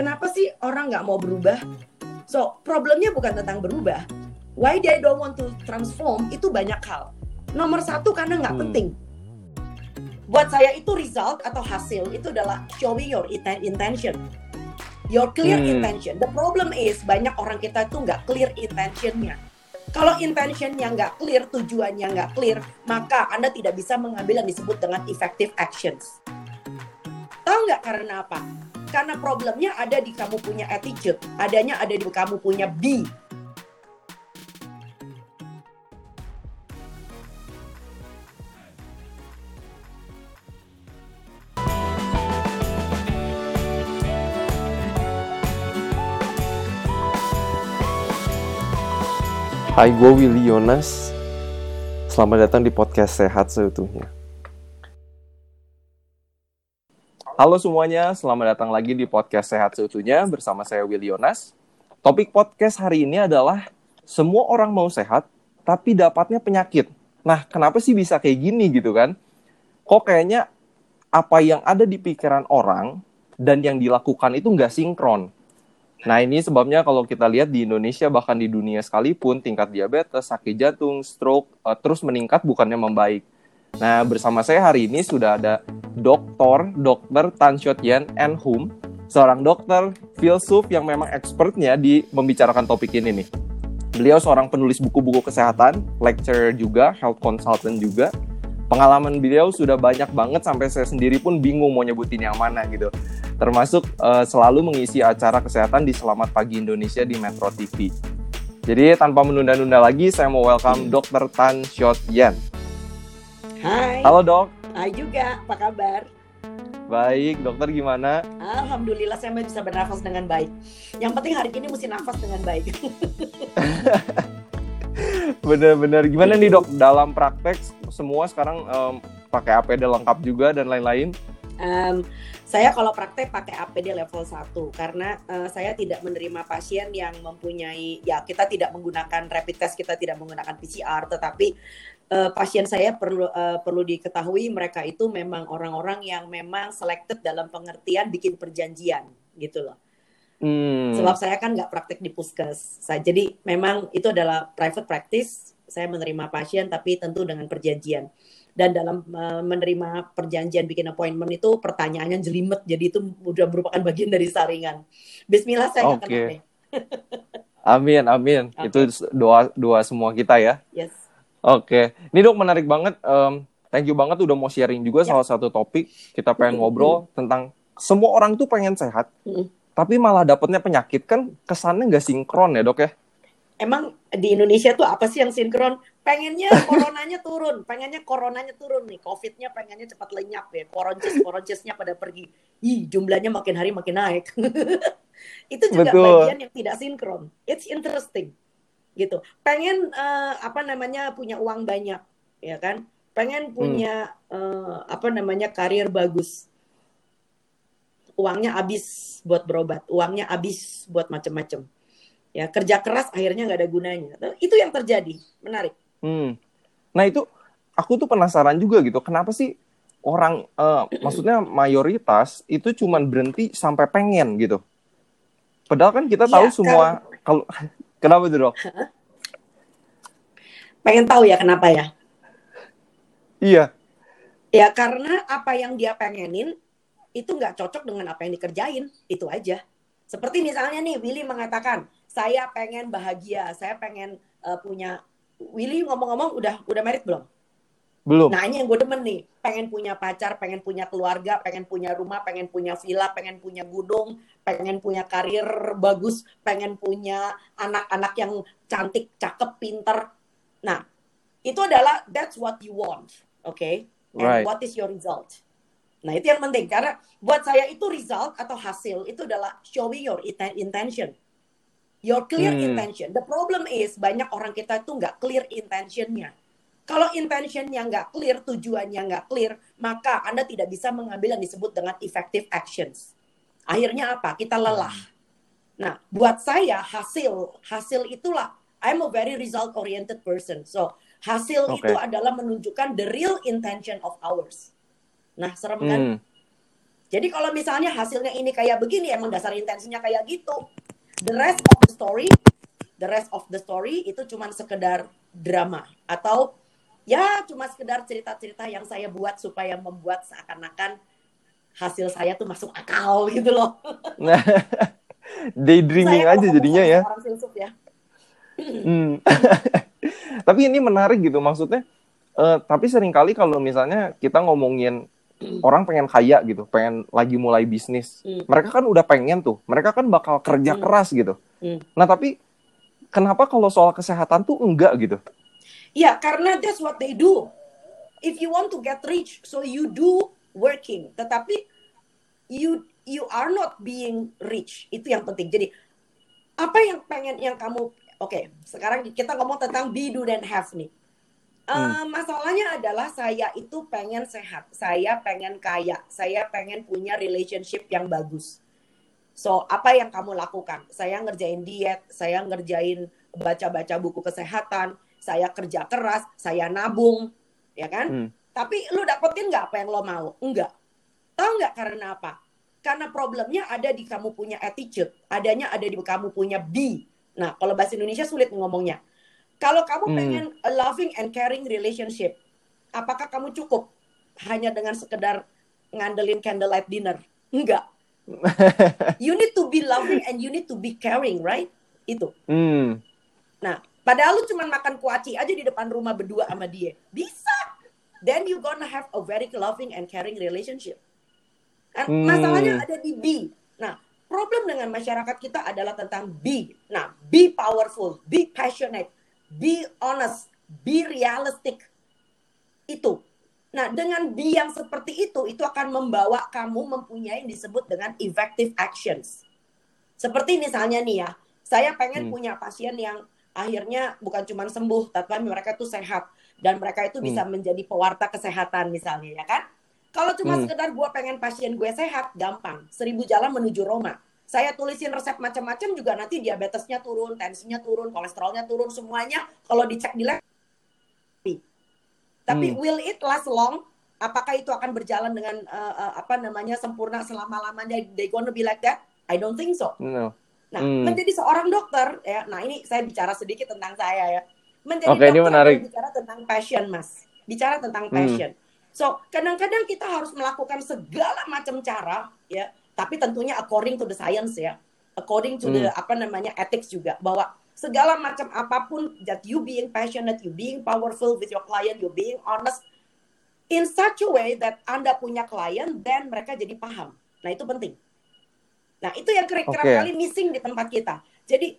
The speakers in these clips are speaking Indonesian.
Kenapa sih orang nggak mau berubah? So, problemnya bukan tentang berubah. Why they don't want to transform itu banyak hal. Nomor satu karena nggak Hmm. penting. Buat saya itu result atau hasil itu adalah showing your inten- intention. Your clear Hmm. intention. The problem is banyak orang kita itu nggak clear intentionnya. Kalau intentionnya nggak clear, tujuannya nggak clear, maka Anda tidak bisa mengambil yang disebut dengan effective actions. Tahu nggak karena apa? Karena problemnya ada di kamu punya attitude, adanya ada di kamu punya B. Hai, gue Willy Yonas. Selamat datang di podcast Sehat Seutuhnya. Halo semuanya, selamat datang lagi di podcast Sehat Seutuhnya bersama saya Willy Yonas. Topik podcast hari ini adalah semua orang mau sehat, tapi dapatnya penyakit. Nah, kenapa sih bisa kayak gini gitu kan? Kok kayaknya apa yang ada di pikiran orang dan yang dilakukan itu nggak sinkron. Nah ini sebabnya kalau kita lihat di Indonesia bahkan di dunia sekalipun tingkat diabetes, sakit jantung, stroke eh, terus meningkat bukannya membaik. Nah bersama saya hari ini sudah ada Dokter Dr. Tan Shot Yen and Hum, seorang dokter filsuf yang memang expertnya di membicarakan topik ini nih. Beliau seorang penulis buku-buku kesehatan, lecturer juga, health consultant juga. Pengalaman beliau sudah banyak banget sampai saya sendiri pun bingung mau nyebutin yang mana gitu termasuk eh, selalu mengisi acara kesehatan di Selamat Pagi Indonesia di Metro TV. Jadi tanpa menunda-nunda lagi, saya mau welcome Dr. Tan Shot Yen. Hai, Halo dok, hai juga, apa kabar? baik dokter gimana? Alhamdulillah saya bisa bernafas dengan baik. Yang penting hari ini mesti nafas dengan baik. Bener-bener gimana nih dok dalam praktek semua sekarang em, pakai APD lengkap juga dan lain-lain? Em, saya kalau praktek pakai APD level 1 karena eh, saya tidak menerima pasien yang mempunyai ya kita tidak menggunakan rapid test, kita tidak menggunakan PCR tetapi eh, pasien saya perlu eh, perlu diketahui mereka itu memang orang-orang yang memang selected dalam pengertian bikin perjanjian gitu loh. Hmm, Sebab saya kan nggak praktek di puskes. Saya, jadi memang itu adalah private practice. Saya menerima pasien tapi tentu dengan perjanjian. Dan dalam uh, menerima perjanjian bikin appointment itu pertanyaannya jelimet. Jadi itu udah merupakan bagian dari saringan. Bismillah saya kena deh. amin amin. Oke. Itu doa doa semua kita ya. Yes. Oke, ini dok menarik banget. Em, thank you banget udah mau sharing juga Ya. salah satu topik. Kita pengen ngobrol tentang semua orang tuh pengen sehat, Mm-mm. tapi malah dapetnya penyakit kan kesannya nggak sinkron ya dok ya? Emang di Indonesia tuh apa sih yang sinkron? Pengennya coronanya turun, pengennya coronanya turun nih, covidnya pengennya cepat lenyap ya, koronces koroncesnya pada pergi. Ih, jumlahnya makin hari makin naik. itu juga Betul. bagian yang tidak sinkron. It's interesting, gitu. Pengen eh, apa namanya punya uang banyak, ya kan? Pengen punya eh, apa namanya karir bagus. Uangnya habis buat berobat, uangnya habis buat macem-macem ya kerja keras akhirnya nggak ada gunanya itu yang terjadi menarik Hmm. Nah itu aku tuh penasaran juga gitu, kenapa sih orang, eh, maksudnya mayoritas itu cuman berhenti sampai pengen gitu. Padahal kan kita Iya, tahu semua kalau kenapa tuh dok? pengen tahu ya kenapa ya? Iya. ya karena apa yang dia pengenin itu nggak cocok dengan apa yang dikerjain. Itu aja. Seperti misalnya nih Willy mengatakan saya pengen bahagia. Saya pengen eh, punya Willy ngomong-ngomong udah udah merit belum Belum. Nah ini yang gue demen nih, pengen punya pacar, pengen punya keluarga, pengen punya rumah, pengen punya villa, pengen punya gunung, pengen punya karir bagus, pengen punya anak-anak yang cantik, cakep, pinter. Nah itu adalah that's what you want, oke? And Right. what is your result? Nah itu yang penting karena buat saya itu result atau hasil itu adalah showing your inten- intention, your clear Hmm. intention. The problem is banyak orang kita itu nggak clear intentionnya. Kalau intentionnya nggak clear, tujuannya nggak clear, maka Anda tidak bisa mengambil yang disebut dengan effective actions. Akhirnya apa? Kita lelah. Nah, buat saya hasil hasil itulah I'm a very result oriented person. So, hasil Oke. itu adalah menunjukkan the real intention of ours. Nah, serem kan? Hmm. Jadi kalau misalnya hasilnya ini kayak begini, emang dasar intensinya kayak gitu. The rest of the story, the rest of the story itu cuma sekedar drama atau ya cuma sekedar cerita-cerita yang saya buat supaya membuat seakan-akan hasil saya tuh masuk akal gitu loh. Nah, daydreaming Saya aja jadinya ya. Orang filsuf ya. Hmm. tapi ini menarik gitu maksudnya. eh, tapi sering kali kalau misalnya kita ngomongin orang pengen kaya gitu, pengen lagi mulai bisnis, Hmm. mereka kan udah pengen tuh, mereka kan bakal kerja Hmm. keras gitu. Hmm. Nah tapi kenapa kalau soal kesehatan tuh enggak gitu? Ya, karena that's what they do. If you want to get rich, so you do working. Tetapi you you are not being rich. Itu yang penting. Jadi apa yang pengen yang kamu Oke, sekarang kita ngomong tentang be do dan have nih. Eh, Hmm. masalahnya adalah saya itu pengen sehat, saya pengen kaya, saya pengen punya relationship yang bagus. So, apa yang kamu lakukan? Saya ngerjain diet, saya ngerjain baca-baca buku kesehatan, saya kerja keras, saya nabung, ya kan? Hmm. Tapi lu dapetin nggak apa yang lo mau? Enggak. Tahu nggak karena apa? Karena problemnya ada di kamu punya attitude, adanya ada di kamu punya be. Nah, kalau bahasa Indonesia sulit ngomongnya. Kalau kamu Hmm. pengen a loving and caring relationship, apakah kamu cukup hanya dengan sekedar ngandelin candlelight dinner? Enggak. You need to be loving and you need to be caring, right? Itu. Hmm. Nah, padahal lu cuma makan kuaci aja di depan rumah berdua sama dia. Bisa. Then you gonna have a very loving and caring relationship. Kan Hmm. masalahnya ada di be. Nah, problem dengan masyarakat kita adalah tentang be. Nah, be powerful, be passionate, be honest, be realistic. Itu. Nah, dengan be yang seperti itu, itu akan membawa kamu mempunyai yang disebut dengan effective actions. Seperti misalnya nih ya, saya pengen Hmm. punya pasien yang akhirnya bukan cuma sembuh, tapi mereka tuh sehat dan mereka itu bisa menjadi pewarta kesehatan misalnya ya kan? Kalau cuma Hmm. sekedar gue pengen pasien gue sehat, gampang. Seribu jalan menuju Roma. Saya tulisin resep macam-macam juga nanti diabetesnya turun, tensinya turun, kolesterolnya turun, semuanya kalau dicek di lab. Tapi Hmm. will it last long? Apakah itu akan berjalan dengan uh, uh, apa namanya sempurna selama lamanya? They gonna be like that? I don't think so. No. Nah, Hmm. menjadi seorang dokter ya. Nah, ini saya bicara sedikit tentang saya ya. Menjadi ini dokter menarik. adalah bicara tentang passion, Mas. Bicara tentang Hmm. passion. So, kadang-kadang kita harus melakukan segala macam cara ya, tapi tentunya according to the science ya. According to the Hmm. apa namanya ethics juga bahwa segala macam apa pun that you being passionate, you being powerful with your client, you being honest in such a way that Anda punya klien dan mereka jadi paham. Nah, itu penting. Nah, itu yang kerap Oke. kali missing di tempat kita. Jadi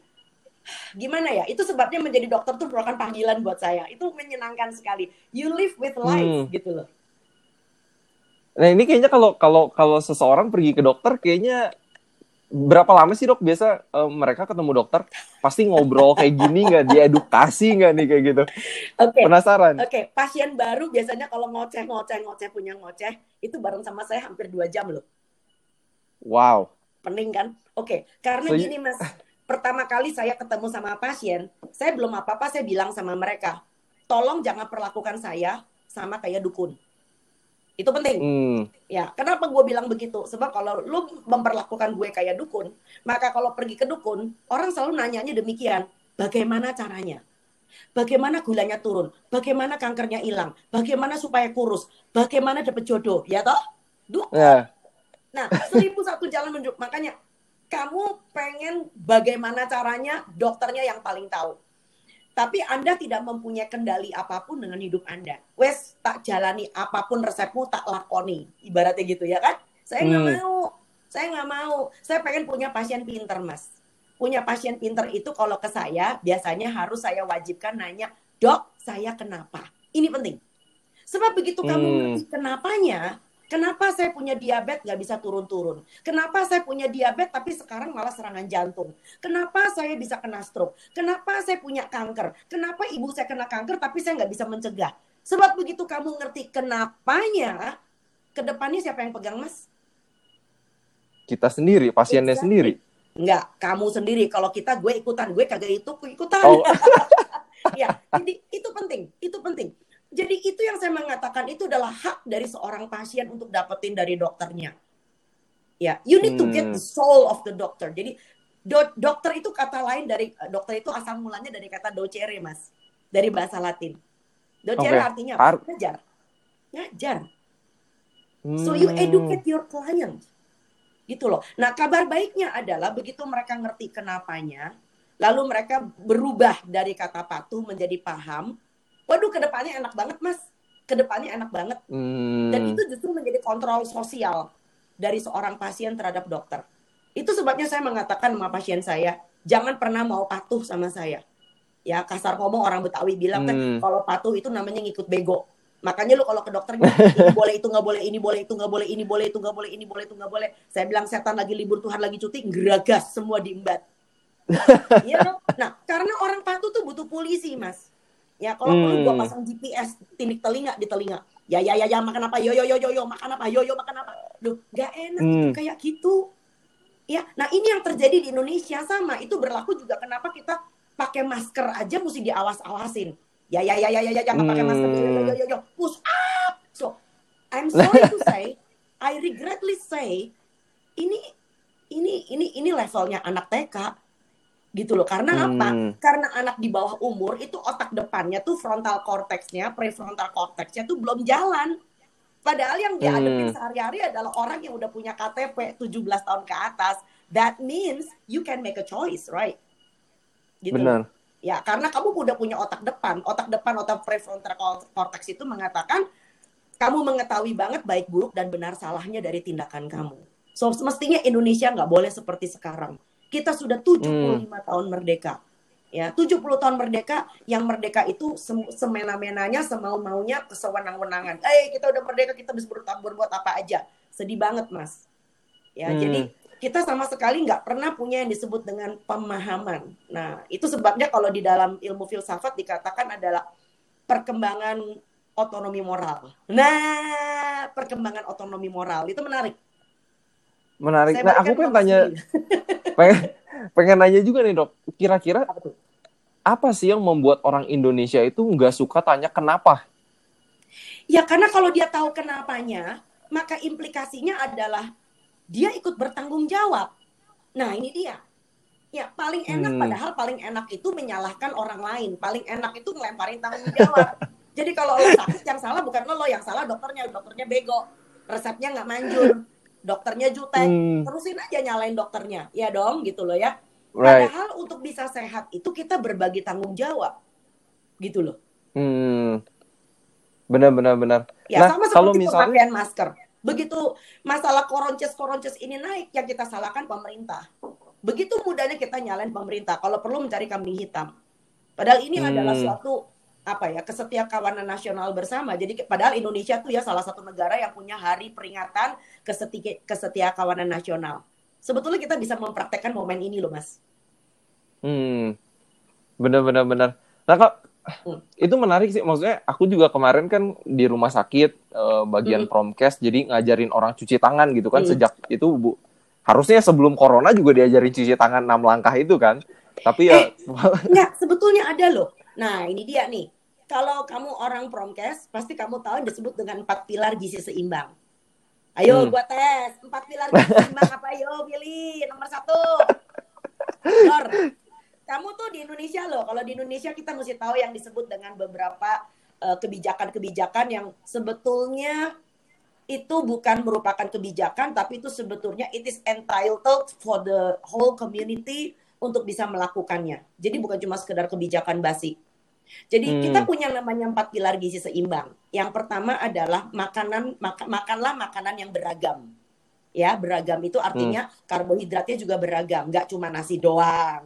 gimana ya? Itu sebabnya menjadi dokter tuh merupakan panggilan buat saya. Itu menyenangkan sekali. You live with life Hmm. gitu loh. Nah ini kayaknya kalau kalau kalau seseorang pergi ke dokter kayaknya berapa lama sih dok biasa eh, mereka ketemu dokter pasti ngobrol kayak gini nggak diedukasi nggak nih kayak gitu Oke. penasaran Oke, pasien baru biasanya kalau ngoceh ngoceh ngoceh punya ngoceh itu bareng sama saya hampir dua jam loh. wow Pening kan? Oke, karena So, gini Mas, pertama kali saya ketemu sama pasien, saya belum apa-apa saya bilang sama mereka, tolong jangan perlakukan saya sama kayak dukun. Itu penting. hmm, Ya, kenapa gue bilang begitu? Sebab kalau lu memperlakukan gue kayak dukun, maka kalau pergi ke dukun, orang selalu nanyanya demikian, bagaimana caranya? Bagaimana gulanya turun? Bagaimana kankernya hilang? Bagaimana supaya kurus? Bagaimana dapat jodoh? Ya toh? Dukun. ya Nah, seribu satu jalan menunjuk. Makanya kamu pengen bagaimana caranya, dokternya yang paling tahu. Tapi Anda tidak mempunyai kendali apa pun dengan hidup Anda. Wes, tak jalani apa pun resepmu, tak lakoni. Ibaratnya gitu ya kan? Saya nggak Hmm. mau. Saya nggak mau. Saya pengen punya pasien pinter, Mas. Punya pasien pinter itu kalau ke saya, biasanya harus saya wajibkan nanya, dok, saya kenapa? Ini penting. Sebab begitu kamu Hmm. kenapanya, Kenapa saya punya diabetes nggak bisa turun-turun? Kenapa saya punya diabetes tapi sekarang malah serangan jantung? Kenapa saya bisa kena stroke? Kenapa saya punya kanker? Kenapa ibu saya kena kanker tapi saya nggak bisa mencegah? Sebab begitu kamu ngerti kenapanya, ke depannya siapa yang pegang mas? kita sendiri pasiennya Exactly. sendiri Enggak, kamu sendiri. Kalau kita gue ikutan, gue kagak itu gue ikutan. Oh. ya, jadi itu penting, itu penting. Jadi itu yang saya mengatakan itu adalah hak dari seorang pasien untuk dapetin dari dokternya. Ya, you need to get Hmm. the soul of the doctor. Jadi do- dokter itu kata lain dari dokter itu asal mulanya dari kata docere, Mas. Dari bahasa Latin. Docere Oke. artinya apa? Ar- Ngajar. Ngajar. So you Hmm. educate your client. Gitu loh. Nah, kabar baiknya adalah begitu mereka ngerti kenapanya, lalu mereka berubah dari kata patuh menjadi paham. Waduh, ke depannya enak banget, Mas. Ke depannya enak banget. Hmm. Dan itu justru menjadi kontrol sosial dari seorang pasien terhadap dokter. Itu sebabnya saya mengatakan sama pasien saya, jangan pernah mau patuh sama saya. Ya, kasar ngomong orang Betawi bilang kan, Hmm. kalau patuh itu namanya ngikut bego. Makanya lu kalau ke dokter ini boleh itu nggak boleh ini boleh itu nggak boleh ini boleh itu nggak boleh ini boleh itu nggak boleh. Saya bilang setan lagi libur Tuhan lagi cuti geragas semua diembat. Iya dong. Nah karena orang patuh tuh butuh polisi mas. Ya kalau perlu gua Hmm. pasang GPS tinik telinga di telinga. Ya ya ya ya makan apa? Yo yo yo yo yo makan apa? Yo yo makan apa? Duh nggak enak Hmm. itu kayak gitu. Ya, nah ini yang terjadi di Indonesia sama. Itu berlaku juga kenapa kita pakai masker aja mesti diawas-awasin. Ya ya ya ya ya ya jangan pakai masker. Yo yo yo yo yo push up. So I'm sorry to say, I regretly say ini ini ini ini levelnya anak TK gitu loh. Karena apa? Hmm. Karena anak di bawah umur itu otak depannya tuh frontal cortexnya, prefrontal cortexnya tuh belum jalan. Padahal yang dihadapin Hmm. sehari-hari adalah orang yang udah punya KTP 17 tahun ke atas. That means you can make a choice, right? Gitu. Benar. Ya, karena kamu udah punya otak depan. Otak depan, otak prefrontal cortex itu mengatakan kamu mengetahui banget baik buruk dan benar salahnya dari tindakan kamu. So, semestinya Indonesia nggak boleh seperti sekarang. Kita sudah 75 tahun merdeka. Ya, 70 tahun merdeka, yang merdeka itu sem- semena-menanya, semau-maunya, kesewenang-wenangan. Eh, kita udah merdeka, kita bisa berbuat, berbuat apa aja. Sedih banget, Mas. Ya, Hmm. jadi kita sama sekali nggak pernah punya yang disebut dengan pemahaman. Nah, itu sebabnya kalau di dalam ilmu filsafat dikatakan adalah perkembangan otonomi moral. Nah, perkembangan otonomi moral itu menarik. Menarik. Saya Nah, aku pengen tanya, pengen, pengen nanya juga nih dok. Kira-kira Apa tuh? apa sih yang membuat orang Indonesia itu nggak suka tanya kenapa? Ya karena kalau dia tahu kenapanya, maka implikasinya adalah dia ikut bertanggung jawab. Nah ini dia. Ya paling enak Hmm. padahal paling enak itu menyalahkan orang lain. Paling enak itu ngelemparin tanggung jawab. Jadi kalau lo sakit yang salah bukan lo, lo yang salah dokternya. Dokternya bego. Resepnya nggak manjur. Dokternya jutek. Hmm, Terusin aja nyalain dokternya. Ya dong gitu loh ya. right. Padahal untuk bisa sehat itu kita berbagi tanggung jawab. Gitu loh. Hmm. Benar benar benar. Ya Nah, sama kalau seperti misalnya- pemakaian masker. Begitu masalah koronces-koronces ini naik, yang kita salahkan pemerintah. Begitu mudahnya kita nyalain pemerintah. Kalau perlu mencari kambing hitam. Padahal ini Hmm. adalah suatu apa ya kesetiakawanan nasional bersama. Jadi padahal Indonesia tuh ya salah satu negara yang punya hari peringatan keseti kesetiakawanan nasional. Sebetulnya kita bisa mempraktekkan momen ini loh, Mas. Hmm. Benar benar benar. Nah, Kak, Hmm. itu menarik sih. Maksudnya aku juga kemarin kan di rumah sakit eh, bagian Hmm. promkes jadi ngajarin orang cuci tangan gitu kan Hmm. sejak itu Bu. Harusnya sebelum corona juga diajarin cuci tangan enam langkah itu kan. Tapi ya Enggak, sebetulnya ada loh. Nah, ini dia nih. Kalau kamu orang promkes, pasti kamu tahu yang disebut dengan empat pilar gizi seimbang. Ayo, Hmm. gua tes. Empat pilar gizi seimbang apa? Ayo, pilih. Nomor satu. Lor, kamu tuh di Indonesia loh. Kalau di Indonesia kita mesti tahu yang disebut dengan beberapa eh, kebijakan-kebijakan yang sebetulnya itu bukan merupakan kebijakan, tapi itu sebetulnya it is entitled for the whole community untuk bisa melakukannya. Jadi bukan cuma sekedar kebijakan basi. Jadi Hmm. kita punya namanya empat pilar gizi seimbang. Yang pertama adalah makanan maka, makanlah makanan yang beragam. Ya, beragam itu artinya karbohidratnya juga beragam, nggak cuma nasi doang.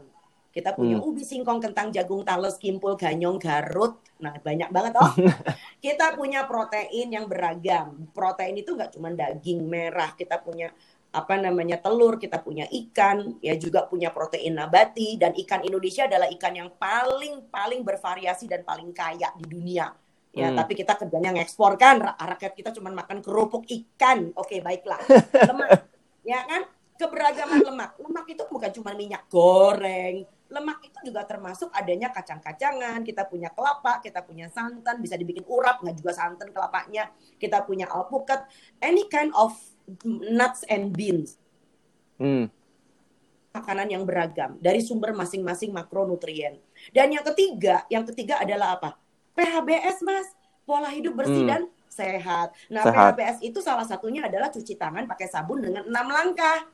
Kita punya Hmm. ubi, singkong, kentang, jagung, talas, kimpul, ganyong, garut. Nah, banyak banget oh. kita punya protein yang beragam. Protein itu nggak cuma daging merah, kita punya apa namanya telur, kita punya ikan, ya juga punya protein nabati dan ikan Indonesia adalah ikan yang paling paling bervariasi dan paling kaya di dunia. Ya, Hmm. tapi kita kerjanya ngekspor kan, Ra- rakyat kita cuma makan kerupuk ikan. Oke, baiklah. Lemak, ya kan? Keberagaman lemak. Lemak itu bukan cuma minyak goreng. Lemak itu juga termasuk adanya kacang-kacangan. Kita punya kelapa, kita punya santan, bisa dibikin urap, nggak juga santan kelapanya. Kita punya alpukat, any kind of nuts and beans. Hmm. makanan yang beragam dari sumber masing-masing makronutrien. Dan yang ketiga, yang ketiga adalah apa? PHBS, Mas. Pola hidup bersih Hmm. dan sehat. Nah, Sehat. PHBS itu salah satunya adalah cuci tangan pakai sabun dengan enam langkah.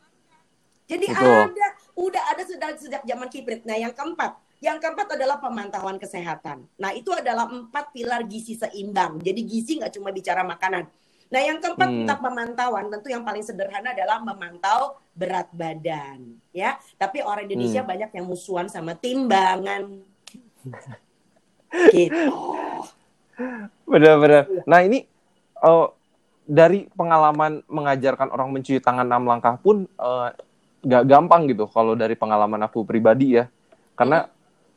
Jadi Betul. ada, udah ada sudah sejak zaman kibrit. Nah, yang keempat, yang keempat adalah pemantauan kesehatan. Nah, itu adalah empat pilar gizi seimbang. Jadi gizi nggak cuma bicara makanan. Nah, yang keempat Hmm. tentang pemantauan, tentu yang paling sederhana adalah memantau berat badan, ya. Tapi orang Indonesia Hmm. banyak yang musuhan sama timbangan. gitu. Benar-benar. Nah ini eh, dari pengalaman mengajarkan orang mencuci tangan enam langkah pun eh, nggak gampang gitu kalau dari pengalaman aku pribadi ya. Karena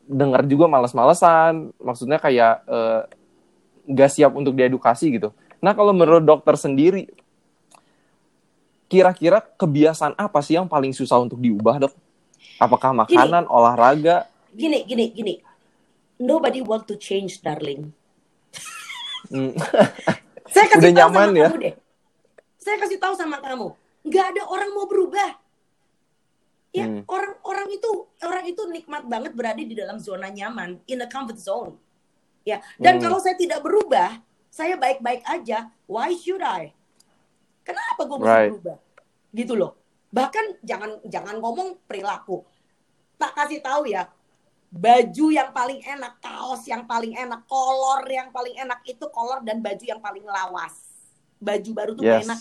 dengar juga males-malesan, maksudnya kayak eh, nggak siap untuk diedukasi gitu. Nah kalau menurut dokter sendiri, kira-kira kebiasaan apa sih yang paling susah untuk diubah dok? Apakah makanan, olahraga? Gini, gini, gini. Nobody want to change, darling. Hmm, Saya kasih Udah tahu nyaman sama ya? kamu deh. Saya kasih tahu sama kamu, nggak ada orang mau berubah. Ya, Hmm. orang-orang itu orang itu nikmat banget berada di dalam zona nyaman, in a comfort zone. Ya, dan Hmm. kalau saya tidak berubah, saya baik-baik aja. Why should I? Kenapa gue mesti Right. berubah? Gitu loh. Bahkan jangan jangan ngomong perilaku. Tak kasih tahu ya, baju yang paling enak, kaos yang paling enak, kolor yang paling enak itu kolor dan baju yang paling lawas. Baju baru tuh Yes. enak,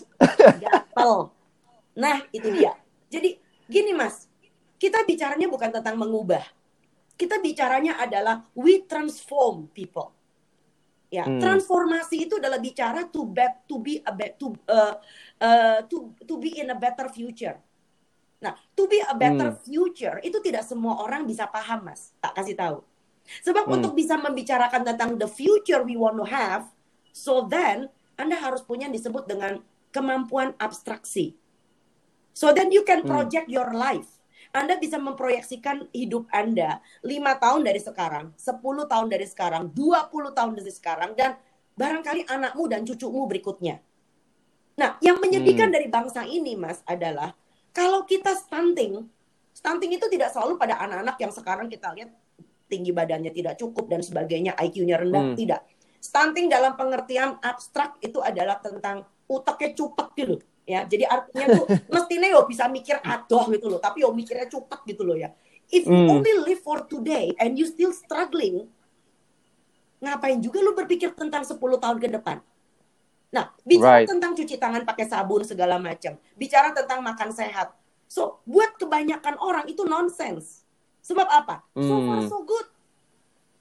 gatel. Nah, itu dia. Jadi gini Mas, kita bicaranya bukan tentang mengubah. Kita bicaranya adalah we transform people. Ya, Hmm. transformasi itu adalah bicara to bet to be a bet to uh, uh, to to be in a better future. Nah, to be a better Hmm. future itu tidak semua orang bisa paham, Mas. Tak kasih tahu. Sebab Hmm. untuk bisa membicarakan tentang the future we want to have, so then Anda harus punya yang disebut dengan kemampuan abstraksi. So then you can Hmm. project your life. Anda bisa memproyeksikan hidup Anda 5 tahun dari sekarang, 10 tahun dari sekarang, 20 tahun dari sekarang, dan barangkali anakmu dan cucumu berikutnya. Nah, yang menyedihkan Hmm. dari bangsa ini, Mas, adalah kalau kita stunting, stunting itu tidak selalu pada anak-anak yang sekarang kita lihat tinggi badannya tidak cukup dan sebagainya, IQ-nya rendah, Hmm. tidak. Stunting dalam pengertian abstrak itu adalah tentang utaknya cupet gitu. Ya, jadi artinya tuh mestinya yo bisa mikir adoh gitu loh, tapi yo mikirnya cepet gitu loh ya. If you Hmm. only live for today and you still struggling, ngapain juga lu berpikir tentang 10 tahun ke depan? Nah, bicara Right. tentang cuci tangan pakai sabun segala macam, bicara tentang makan sehat. So, buat kebanyakan orang itu nonsense. Sebab apa? So far Hmm. so good.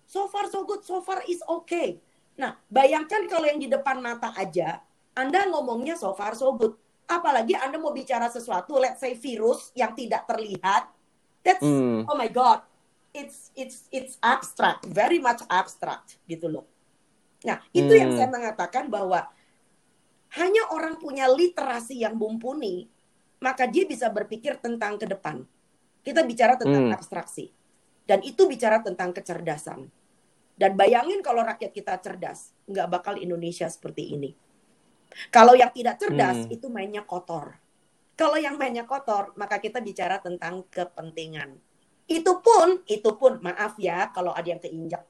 So far so good, so far is okay. Nah, bayangkan kalau yang di depan mata aja, Anda ngomongnya so far so good. Apalagi Anda mau bicara sesuatu, let's say virus yang tidak terlihat. That's Hmm. oh my god. It's it's it's abstract, very much abstract gitu loh. Nah, itu yang Hmm. saya mengatakan bahwa hanya orang punya literasi yang mumpuni, maka dia bisa berpikir tentang ke depan. Kita bicara tentang Hmm. abstraksi. Dan itu bicara tentang kecerdasan. Dan bayangin kalau rakyat kita cerdas, nggak bakal Indonesia seperti ini. Kalau yang tidak cerdas, Hmm. itu mainnya kotor. Kalau yang mainnya kotor, maka kita bicara tentang kepentingan. Itu pun, itu pun, maaf ya kalau ada yang keinjak.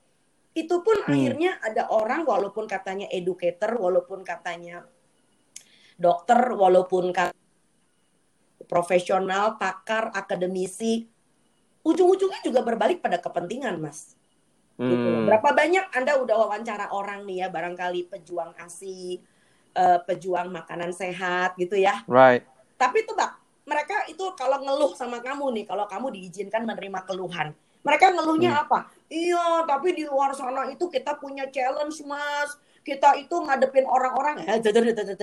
Itu pun Hmm. akhirnya ada orang walaupun katanya educator, walaupun katanya dokter, walaupun katanya profesional, pakar, akademisi, ujung-ujungnya juga berbalik pada kepentingan, Mas. Gitu. Hmm. Berapa banyak Anda udah wawancara orang nih ya, barangkali pejuang ASI, eh, pejuang makanan sehat gitu ya. Right. Tapi tebak, mereka itu kalau ngeluh sama kamu nih, kalau kamu diizinkan menerima keluhan, mereka ngeluhnya Hmm. apa? Iya, tapi di luar sana itu kita punya challenge, Mas. Kita itu ngadepin orang-orang, eh,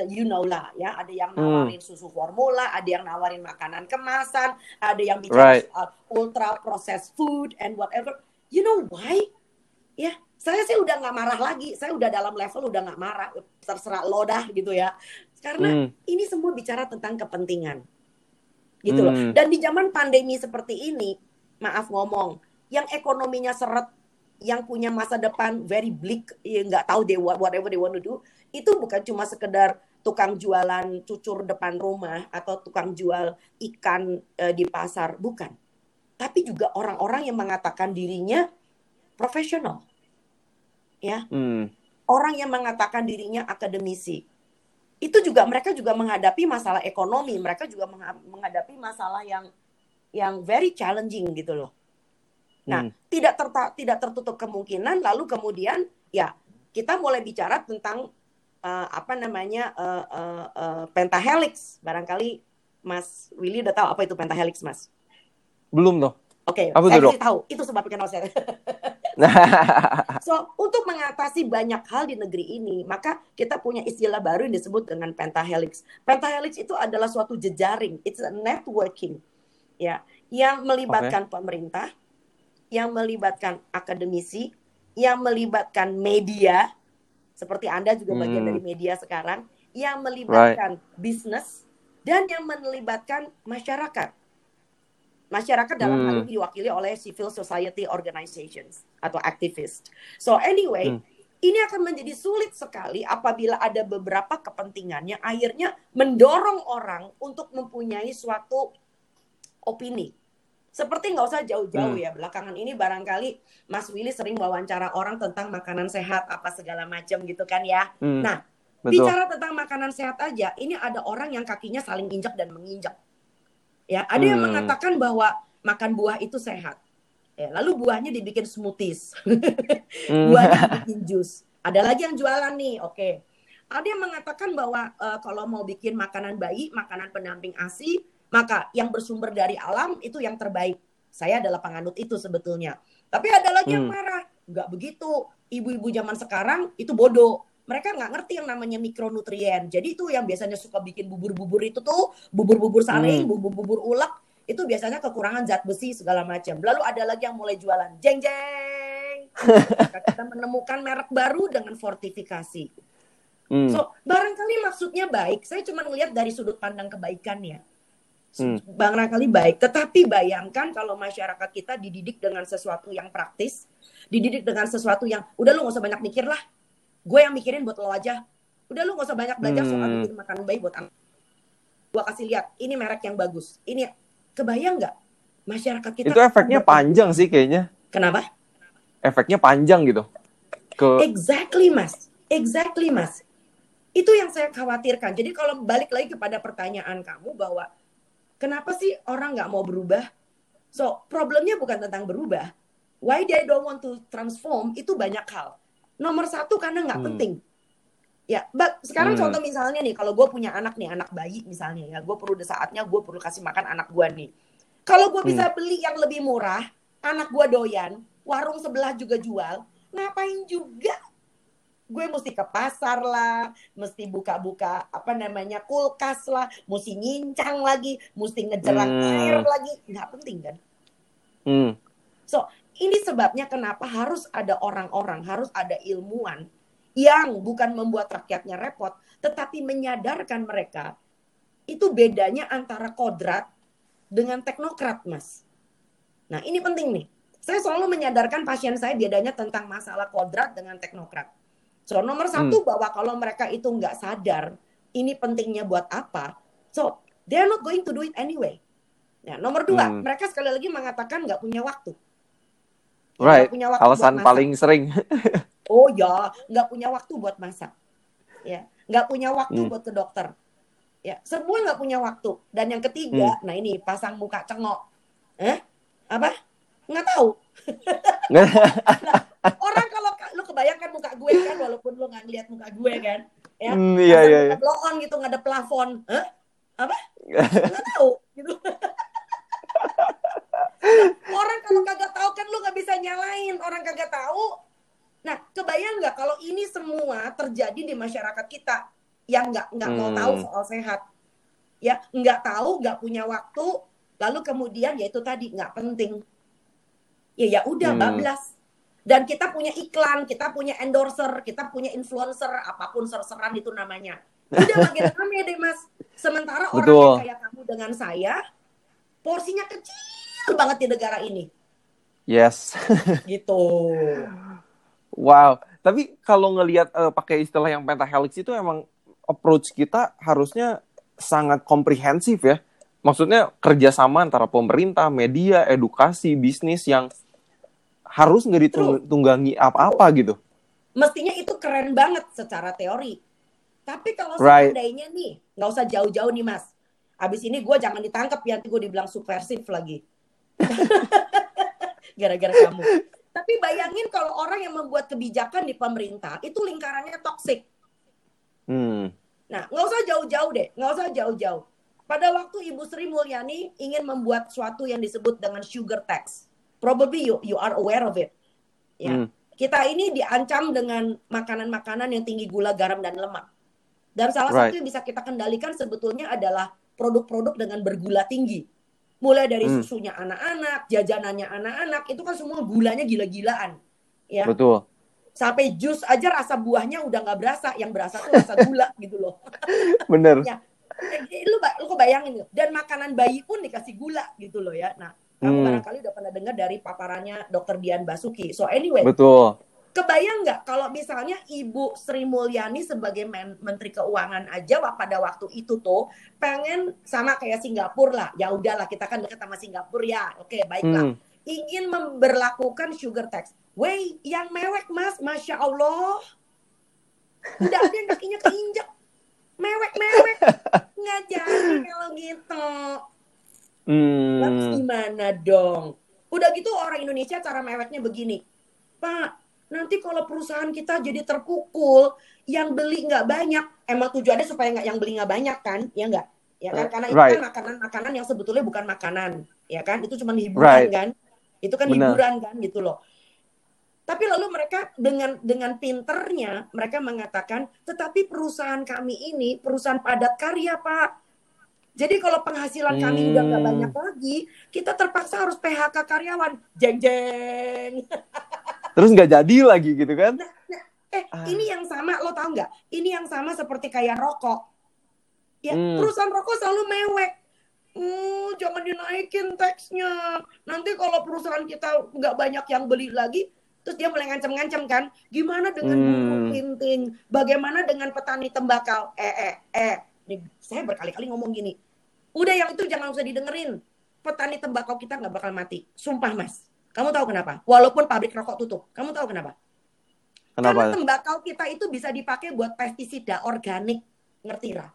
you know lah ya. Ada yang Hmm. nawarin susu formula, ada yang nawarin makanan kemasan, ada yang bicara Right. soal ultra processed food and whatever. You know why? Ya, saya sih udah nggak marah lagi. Saya udah dalam level udah nggak marah. Terserah lo dah gitu ya. Karena Hmm. ini semua bicara tentang kepentingan. Gitu loh. Hmm. Dan di zaman pandemi seperti ini, maaf ngomong, yang ekonominya seret, yang punya masa depan very bleak, ya nggak tahu they what- whatever they want to do, itu bukan cuma sekedar tukang jualan cucur depan rumah atau tukang jual ikan uh, di pasar, bukan. Tapi juga orang-orang yang mengatakan dirinya profesional. Ya. Hmm. Orang yang mengatakan dirinya akademisi. Itu juga mereka juga menghadapi masalah ekonomi, mereka juga menghadapi masalah yang yang very challenging gitu loh. Nah, hmm. tidak terta, tidak tertutup kemungkinan lalu kemudian ya kita mulai bicara tentang uh, apa namanya uh, uh, uh, pentahelix. Barangkali Mas Willy udah tahu apa itu pentahelix, Mas? Belum loh. Oke, okay, saya tahu. Itu sebab kenal saya. so, untuk mengatasi banyak hal di negeri ini, maka kita punya istilah baru yang disebut dengan pentahelix. Pentahelix itu adalah suatu jejaring, it's a networking, ya, yang melibatkan okay. pemerintah, yang melibatkan akademisi, yang melibatkan media, seperti Anda juga bagian hmm. dari media sekarang, yang melibatkan right. bisnis dan yang melibatkan masyarakat. Masyarakat dalam hmm. hal ini diwakili oleh civil society organizations atau activist. So anyway, hmm. ini akan menjadi sulit sekali apabila ada beberapa kepentingan yang akhirnya mendorong orang untuk mempunyai suatu opini seperti nggak usah jauh-jauh hmm. ya belakangan ini barangkali Mas Willy sering wawancara orang tentang makanan sehat apa segala macam gitu kan ya. Hmm. Nah Betul. bicara tentang makanan sehat aja, ini ada orang yang kakinya saling injak dan menginjak. Ya ada hmm. yang mengatakan bahwa makan buah itu sehat. Ya, lalu buahnya dibikin smoothies, hmm. buahnya dibikin jus. Ada lagi yang jualan nih, oke. Okay. Ada yang mengatakan bahwa uh, kalau mau bikin makanan bayi, makanan pendamping ASI, maka yang bersumber dari alam itu yang terbaik. Saya adalah penganut itu sebetulnya. Tapi ada lagi hmm. yang marah. Enggak begitu. Ibu-ibu zaman sekarang itu bodoh. Mereka nggak ngerti yang namanya mikronutrien. Jadi itu yang biasanya suka bikin bubur-bubur itu tuh, bubur-bubur saring, hmm. bubur-bubur ulek, itu biasanya kekurangan zat besi segala macam. Lalu ada lagi yang mulai jualan jeng jeng. kita menemukan merek baru dengan fortifikasi. Hmm. So barangkali maksudnya baik. Saya cuma melihat dari sudut pandang kebaikannya hmm. barangkali baik. Tetapi bayangkan kalau masyarakat kita dididik dengan sesuatu yang praktis, dididik dengan sesuatu yang udah lu gak usah banyak mikir lah. Gue yang mikirin buat lo aja. Udah lu gak usah banyak belajar hmm. soal bikin makanan bayi buat anak. Gue kasih lihat, ini merek yang bagus. Ini kebayang nggak masyarakat kita? Itu efeknya panjang sih kayaknya. Kenapa? Efeknya panjang gitu. Ke... Exactly mas, exactly mas. Itu yang saya khawatirkan. Jadi kalau balik lagi kepada pertanyaan kamu bahwa Kenapa sih orang nggak mau berubah? So, problemnya bukan tentang berubah. Why they don't want to transform itu banyak hal. Nomor satu karena nggak hmm. penting. Ya, but sekarang hmm. contoh misalnya nih, kalau gue punya anak nih, anak bayi misalnya ya, gue perlu saatnya gue perlu kasih makan anak gue nih. Kalau gue bisa hmm. beli yang lebih murah, anak gue doyan, warung sebelah juga jual, ngapain juga gue mesti ke pasar lah, mesti buka-buka apa namanya kulkas lah, mesti nyincang lagi, mesti ngejerang hmm. air lagi, nggak penting kan? Hmm. So ini sebabnya kenapa harus ada orang-orang, harus ada ilmuwan yang bukan membuat rakyatnya repot, tetapi menyadarkan mereka itu bedanya antara kodrat dengan teknokrat, mas. Nah ini penting nih. Saya selalu menyadarkan pasien saya bedanya tentang masalah kodrat dengan teknokrat So nomor satu hmm. bahwa kalau mereka itu nggak sadar ini pentingnya buat apa, so they're not going to do it anyway. Nah, nomor dua, hmm. mereka sekali lagi mengatakan nggak punya waktu. Right. Gak punya waktu Alasan paling sering. oh ya, nggak punya waktu buat masak. Ya, nggak punya waktu hmm. buat ke dokter. Ya, semua nggak punya waktu. Dan yang ketiga, hmm. nah ini pasang muka cengok. Eh, apa? Nggak tahu. nah, orang kalau lu kebayangkan muka gue kan walaupun lu nggak ngeliat muka gue kan ya mm, iya, iya, iya. blow on gitu nggak ada plafon Hah? apa nggak tahu gitu orang kalau kagak tahu kan lu nggak bisa nyalain orang kagak tahu nah kebayang nggak kalau ini semua terjadi di masyarakat kita yang nggak nggak hmm. mau tahu hmm. soal sehat ya nggak tahu nggak punya waktu lalu kemudian ya itu tadi nggak penting ya ya udah hmm. bablas dan kita punya iklan, kita punya endorser, kita punya influencer, apa pun serseran itu namanya. Udah makin rame deh mas. Sementara Betul. orang yang kayak kamu dengan saya, porsinya kecil banget di negara ini. Yes. gitu. Wow. Tapi kalau ngelihat uh, pakai istilah yang pentahelix itu emang approach kita harusnya sangat komprehensif ya. Maksudnya kerjasama antara pemerintah, media, edukasi, bisnis yang harus nggak ditunggangi apa-apa gitu. Mestinya itu keren banget secara teori. Tapi kalau right. seandainya nih, nggak usah jauh-jauh nih mas. Abis ini gue jangan ditangkap ya, nanti gue dibilang subversif lagi. Gara-gara kamu. Tapi bayangin kalau orang yang membuat kebijakan di pemerintah, itu lingkarannya toksik. Hmm. Nah, nggak usah jauh-jauh deh, nggak usah jauh-jauh. Pada waktu Ibu Sri Mulyani ingin membuat suatu yang disebut dengan sugar tax, probably you you are aware of it. Ya, hmm. kita ini diancam dengan makanan-makanan yang tinggi gula, garam dan lemak. Dan salah right. satu yang bisa kita kendalikan sebetulnya adalah produk-produk dengan bergula tinggi. Mulai dari hmm. susunya anak-anak, jajanannya anak-anak, itu kan semua gulanya gila-gilaan. Ya. Betul sampai jus aja rasa buahnya udah nggak berasa yang berasa tuh rasa gula gitu loh bener ya lu lu kok bayangin gitu dan makanan bayi pun dikasih gula gitu loh ya nah kamu hmm. barangkali udah pernah dengar dari paparannya dokter Dian Basuki so anyway betul kebayang nggak kalau misalnya Ibu Sri Mulyani sebagai Men Menteri Keuangan aja pada waktu itu tuh pengen sama kayak Singapura lah ya udahlah kita kan dekat sama Singapura ya oke baiklah hmm ingin memberlakukan sugar tax. Wey, yang mewek mas, masya Allah, udah ada kakinya keinjak, mewek mewek, nggak jadi kalau gitu. Hmm. Lalu gimana dong? Udah gitu orang Indonesia cara meweknya begini, Pak. Nanti kalau perusahaan kita jadi terpukul, yang beli nggak banyak, emang tujuannya supaya nggak yang beli nggak banyak kan, ya nggak? Ya kan, karena itu right. kan makanan-makanan yang sebetulnya bukan makanan, ya kan? Itu cuma hiburan right. kan itu kan Benar. hiburan kan gitu loh. Tapi lalu mereka dengan dengan pinternya mereka mengatakan, tetapi perusahaan kami ini perusahaan padat karya pak. Jadi kalau penghasilan hmm. kami udah nggak banyak lagi, kita terpaksa harus PHK karyawan. Jeng jeng. Terus nggak jadi lagi gitu kan? Nah, nah, eh ah. ini yang sama lo tau nggak? Ini yang sama seperti kayak rokok. Ya hmm. perusahaan rokok selalu mewek Hmm, jangan dinaikin teksnya. Nanti kalau perusahaan kita nggak banyak yang beli lagi, terus dia mulai ngancam-ngancam kan? Gimana dengan hmm. pinting? Bagaimana dengan petani tembakau? Eh, eh, eh. Nih, saya berkali-kali ngomong gini. Udah yang itu jangan usah didengerin. Petani tembakau kita nggak bakal mati. Sumpah mas. Kamu tahu kenapa? Walaupun pabrik rokok tutup. Kamu tahu kenapa? Kenapa? Karena tembakau kita itu bisa dipakai buat pestisida organik. Ngerti lah?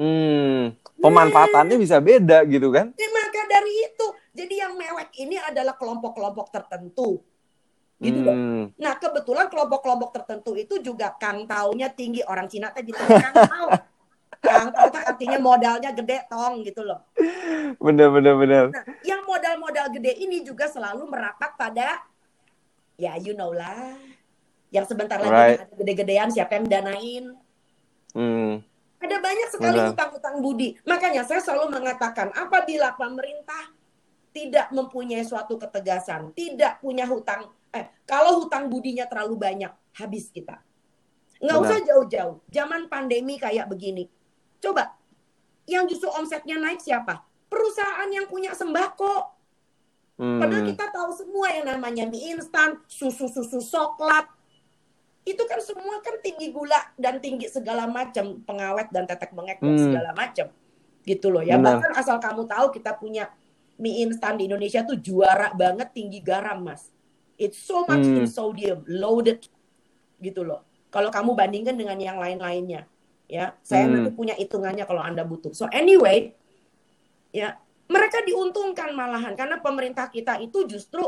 Hmm, pemanfaatannya nah, bisa beda gitu kan? Ya, maka dari itu, jadi yang mewek ini adalah kelompok-kelompok tertentu. Gitu hmm. dong. Nah, kebetulan kelompok-kelompok tertentu itu juga kang taunya tinggi. Orang Cina teh bilang kang tau. Kang artinya modalnya gede tong gitu loh. Bener, bener, bener. Nah, yang modal-modal gede ini juga selalu merapat pada, ya you know lah. Yang sebentar lagi right. ada gede-gedean siapa yang danain. Hmm ada banyak sekali hutang-hutang budi. Makanya saya selalu mengatakan, apabila pemerintah tidak mempunyai suatu ketegasan, tidak punya hutang, eh kalau hutang budinya terlalu banyak, habis kita. Nggak Benar. usah jauh-jauh. Zaman pandemi kayak begini. Coba, yang justru omsetnya naik siapa? Perusahaan yang punya sembako. Hmm. Padahal kita tahu semua yang namanya mie instan, susu-susu coklat, itu kan semua kan tinggi gula dan tinggi segala macam pengawet dan tetek bengek dan hmm. segala macam gitu loh ya Benar. bahkan asal kamu tahu kita punya mie instan di Indonesia tuh juara banget tinggi garam mas it's so much hmm. in sodium loaded gitu loh kalau kamu bandingkan dengan yang lain-lainnya ya saya hmm. nanti punya hitungannya kalau anda butuh so anyway ya mereka diuntungkan malahan karena pemerintah kita itu justru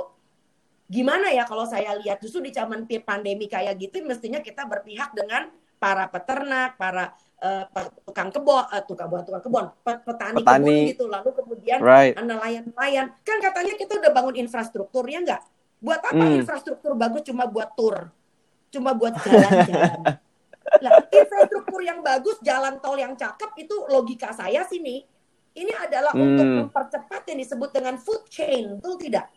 gimana ya kalau saya lihat justru di zaman pandemi kayak gitu mestinya kita berpihak dengan para peternak, para uh, tukang kebun, uh, tukang buah tukang kebun, petani, petani kebun gitu. Lalu kemudian right. nelayan-nelayan. Kan katanya kita udah bangun infrastruktur ya enggak? Buat apa hmm. infrastruktur bagus cuma buat tur? Cuma buat jalan-jalan. nah, infrastruktur yang bagus, jalan tol yang cakep itu logika saya sini. Ini adalah hmm. untuk mempercepat yang disebut dengan food chain, betul tidak?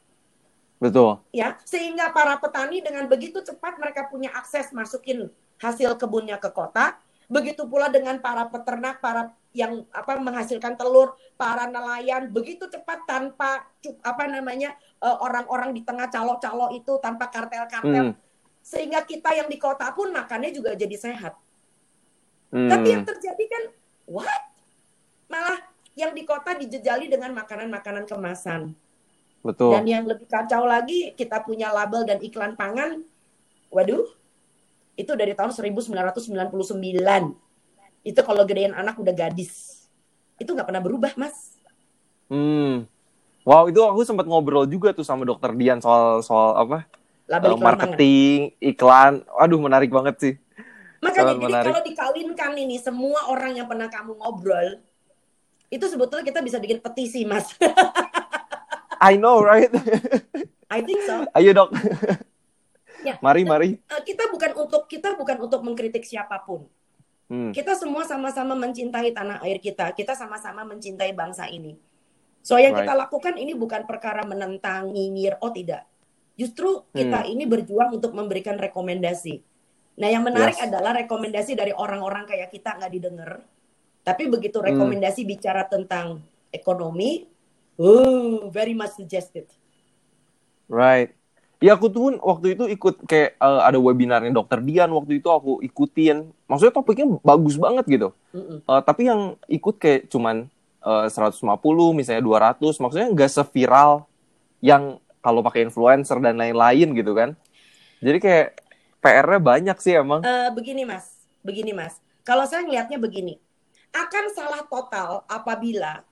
Betul. Ya, sehingga para petani dengan begitu cepat mereka punya akses masukin hasil kebunnya ke kota. Begitu pula dengan para peternak, para yang apa menghasilkan telur, para nelayan begitu cepat tanpa apa namanya eh, orang-orang di tengah calo-calo itu tanpa kartel-kartel. Hmm. Sehingga kita yang di kota pun makannya juga jadi sehat. Hmm. Tapi yang terjadi kan, what? Malah yang di kota dijejali dengan makanan-makanan kemasan. betul. Dan yang lebih kacau lagi, kita punya label dan iklan pangan. Waduh, itu dari tahun 1999. Itu kalau gedein anak udah gadis. Itu nggak pernah berubah, Mas. Hmm. Wow, itu aku sempat ngobrol juga tuh sama dokter Dian soal soal apa? Label iklan marketing, iklan. Aduh, menarik banget sih. Makanya Sangat jadi menarik. kalau dikawinkan ini semua orang yang pernah kamu ngobrol itu sebetulnya kita bisa bikin petisi, Mas. I know, right? I think so. Ayo, Dok. Ya. Mari, mari. Eh, Kita bukan untuk kita bukan untuk mengkritik siapa pun. Hmm. Kita semua sama-sama mencintai tanah air kita. Kita sama-sama mencintai bangsa ini. So yang Right. kita lakukan ini bukan perkara menentang, nyinyir, oh tidak. Justru Hmm. kita ini berjuang untuk memberikan rekomendasi. Nah yang menarik Yes. adalah rekomendasi dari orang-orang kayak kita nggak didengar. Tapi begitu Hmm. rekomendasi bicara tentang ekonomi, oh very much suggested. Right. Ya aku tuh pun waktu itu ikut kayak eh, ada webinarnya dokter Dian waktu itu aku ikutin. Maksudnya topiknya bagus banget gitu. Mm-mm. Eh, tapi yang ikut kayak cuman eh, 150 misalnya 200 maksudnya nggak seviral yang kalau pakai influencer dan lain-lain gitu kan. Jadi kayak PR-nya banyak sih emang. Eh, begini mas, begini mas. Kalau saya ngelihatnya begini, akan salah total apabila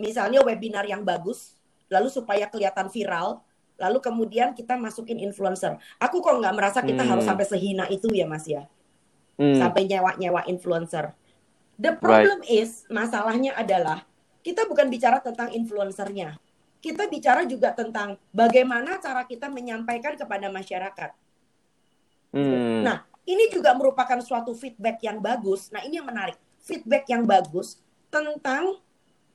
misalnya webinar yang bagus, lalu supaya kelihatan viral, lalu kemudian kita masukin influencer. Aku kok nggak merasa kita Hmm. harus sampai sehina itu ya mas ya, Hmm, sampai nyewa-nyewa influencer. The problem is masalahnya adalah kita bukan bicara tentang influencernya, kita bicara juga tentang bagaimana cara kita menyampaikan kepada masyarakat. hmm, Nah, ini juga merupakan suatu feedback yang bagus. Nah, ini yang menarik. Feedback yang bagus tentang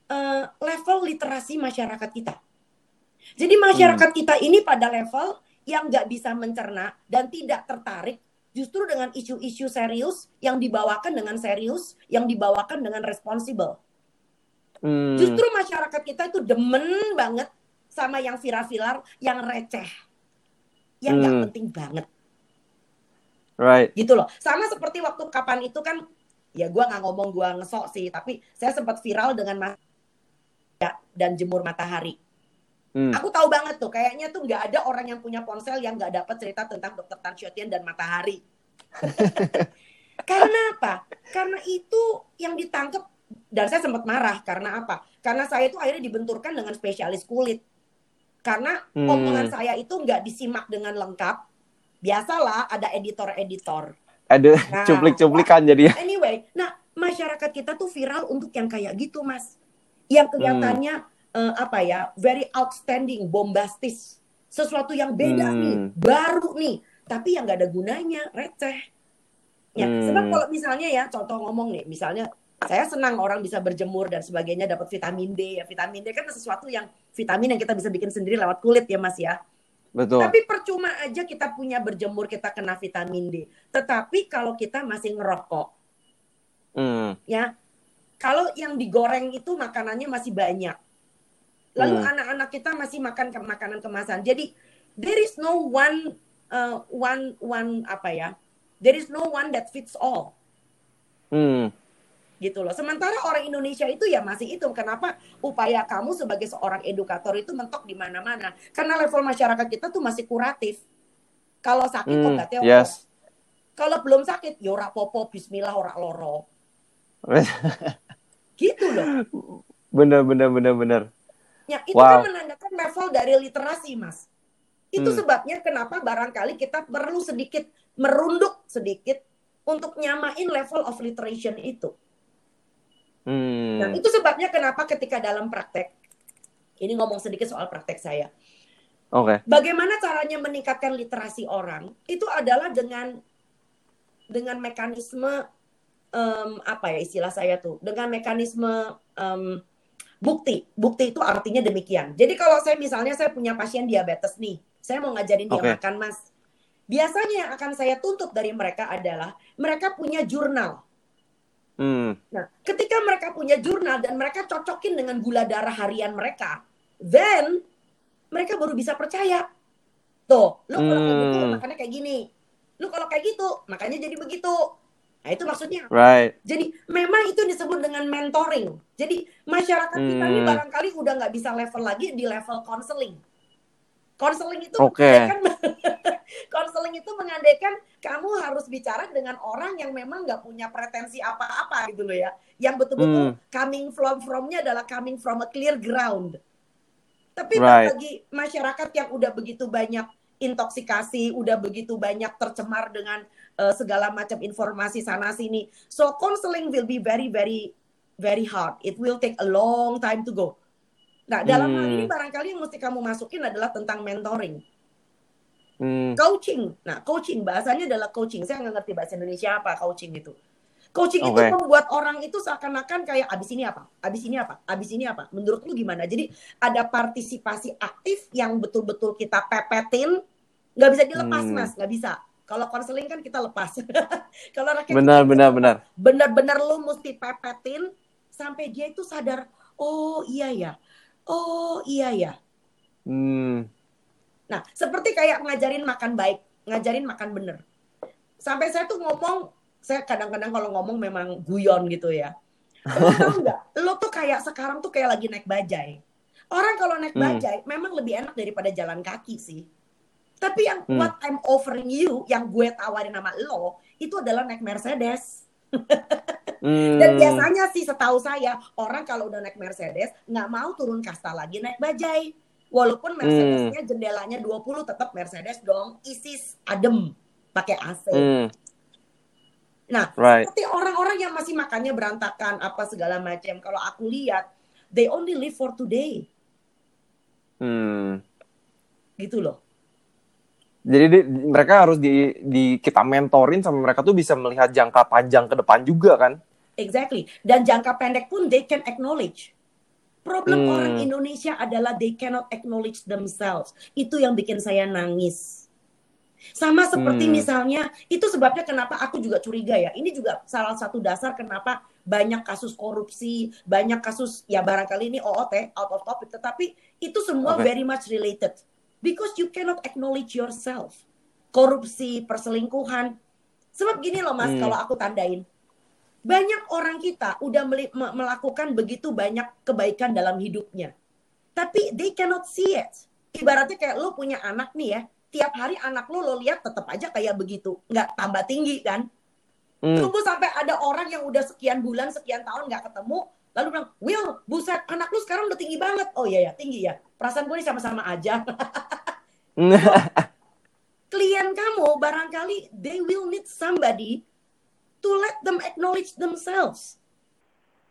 eh, level literasi masyarakat kita. Jadi masyarakat kita ini pada level yang nggak bisa mencerna dan tidak tertarik justru dengan isu-isu serius yang dibawakan dengan serius, yang dibawakan dengan responsible. Hmm, Justru masyarakat kita itu demen banget sama yang viral-viral, yang receh, yang nggak Hmm. penting banget. right. gitu loh. Sama seperti waktu kapan itu kan ya gua nggak ngomong gua ngesok sih. Tapi saya sempat viral dengan mas ya, dan jemur matahari. Hmm, aku tahu banget tuh kayaknya tuh nggak ada orang yang punya ponsel yang nggak dapat cerita tentang dokter Tan Shotian dan matahari. Karena apa? Karena itu yang ditangkap dan saya sempat marah karena apa karena saya itu akhirnya dibenturkan dengan spesialis kulit karena Hmm. omongan saya itu nggak disimak dengan lengkap biasalah ada editor-editor Ada Nah, cuplik-cuplikan jadi ya. Anyway, nah masyarakat kita tuh viral untuk yang kayak gitu, Mas. Yang kelihatannya eh, apa ya, very outstanding, bombastis, sesuatu yang beda Hmm. nih, baru nih, tapi yang nggak ada gunanya, receh. Ya, Hmm. sebab kalau misalnya ya, contoh ngomong nih, misalnya saya senang orang bisa berjemur dan sebagainya dapat vitamin D ya. Vitamin D kan sesuatu yang vitamin yang kita bisa bikin sendiri lewat kulit ya, Mas ya. Betul. Tapi percuma aja kita punya berjemur kita kena vitamin D. Tetapi kalau kita masih ngerokok, Hmm, ya, kalau yang digoreng itu makanannya masih banyak. Lalu Hmm. anak-anak kita masih makan ke makanan kemasan. Jadi there is no one uh, one one apa ya? There is no one that fits all hmm, gitu loh. Sementara orang Indonesia itu ya masih itu. Kenapa upaya kamu sebagai seorang edukator itu mentok di mana-mana? Karena level masyarakat kita tuh masih kuratif. Kalau sakit hmm, ya yes. Kalau belum sakit, ya ora popo, bismillah ora loro. Gitu loh. bener, bener, bener, bener. Ya, itu Wow. kan menandakan level dari literasi, Mas. Itu Hmm. sebabnya kenapa barangkali kita perlu sedikit merunduk sedikit untuk nyamain level of literation itu. Hmm, Nah, itu sebabnya kenapa ketika dalam praktek, ini ngomong sedikit soal praktek saya. oke. Bagaimana caranya meningkatkan literasi orang? Itu adalah dengan dengan mekanisme em, apa ya istilah saya tuh? Dengan mekanisme em, bukti. Bukti itu artinya demikian. Jadi kalau saya misalnya saya punya pasien diabetes nih, saya mau ngajarin dia Oke. makan, Mas. Biasanya yang akan saya tuntut dari mereka adalah mereka punya jurnal. Hmm, Nah, ketika mereka punya jurnal dan mereka cocokin dengan gula darah harian mereka, then mereka baru bisa percaya. Tuh, lu kalau kayak gitu Hmm. makannya kayak gini. Lu kalau kayak gitu, makanya jadi begitu. Nah, itu maksudnya. Right. Jadi memang itu disebut dengan mentoring. Jadi masyarakat kita ini Hmm. barangkali udah nggak bisa level lagi di level counseling. Counseling itu Oke. mengandaikan counseling itu mengandaikan kamu harus bicara dengan orang yang memang nggak punya pretensi apa-apa gitu loh ya. Yang betul-betul Hmm. coming from from-nya adalah coming from a clear ground. Tapi Right. bagi masyarakat yang udah begitu banyak intoksikasi, udah begitu banyak tercemar dengan uh, segala macam informasi sana sini. So counseling will be very very very hard. It will take a long time to go. Nah, dalam hal Hmm. ini barangkali yang mesti kamu masukin adalah tentang mentoring, Hmm. coaching. Nah, coaching bahasanya adalah coaching. Saya nggak ngerti bahasa Indonesia apa coaching itu. Coaching itu Oke. membuat orang itu seakan-akan kayak abis ini apa, abis ini apa, abis ini apa. Menurut lu gimana? Jadi ada partisipasi aktif yang betul-betul kita pepetin, nggak bisa dilepas Hmm. mas, nggak bisa. Kalau konseling kan kita lepas. Kalau rakyat Benar, benar, benar. benar-benar lu mesti pepetin sampai dia itu sadar, oh iya ya, oh iya ya. Hmm. Nah, seperti kayak ngajarin makan baik, ngajarin makan bener. Sampai saya tuh ngomong, saya kadang-kadang kalau ngomong memang guyon gitu ya. Lo tau nggak? Lo tuh kayak sekarang tuh kayak lagi naik bajai. Orang kalau naik Hmm. bajai memang lebih enak daripada jalan kaki sih. Tapi yang Hmm. what I'm offering you, yang gue tawarin sama lo, itu adalah naik Mercedes. Hmm. Dan biasanya sih setahu saya, orang kalau udah naik Mercedes, nggak mau turun kasta lagi naik bajai. Walaupun Mercedesnya jendelanya 20 tetap Mercedes dong, isis adem, pakai AC. Hmm. Nah, Right. seperti orang-orang yang masih makannya berantakan, apa segala macam. Kalau aku lihat, they only live for today, Hmm. gitu loh. Jadi di- mereka harus di, di kita mentorin sampai mereka tuh bisa melihat jangka panjang ke depan juga kan? Exactly. Dan jangka pendek pun they can acknowledge. Problem Hmm. orang Indonesia adalah they cannot acknowledge themselves. Itu yang bikin saya nangis. Sama seperti Hmm. misalnya, itu sebabnya kenapa aku juga curiga ya. Ini juga salah satu dasar kenapa banyak kasus korupsi, banyak kasus ya barangkali ini OOT, out of topic, tetapi itu semua Oke. very much related. Because you cannot acknowledge yourself. Korupsi, perselingkuhan. Sebab gini loh mas, Hmm. kalau aku tandain. Banyak orang kita udah melakukan begitu banyak kebaikan dalam hidupnya. Tapi they cannot see it. Ibaratnya kayak lo punya anak nih ya, tiap hari anak lo lo lihat tetap aja kayak begitu. Nggak tambah tinggi kan. Hmm. Tunggu sampai ada orang yang udah sekian bulan, sekian tahun nggak ketemu, lalu bilang, Will, buset, anak lu sekarang udah tinggi banget. Oh iya ya, tinggi ya. Perasaan gue ini sama-sama aja. Klien kamu barangkali they will need somebody to let them acknowledge themselves.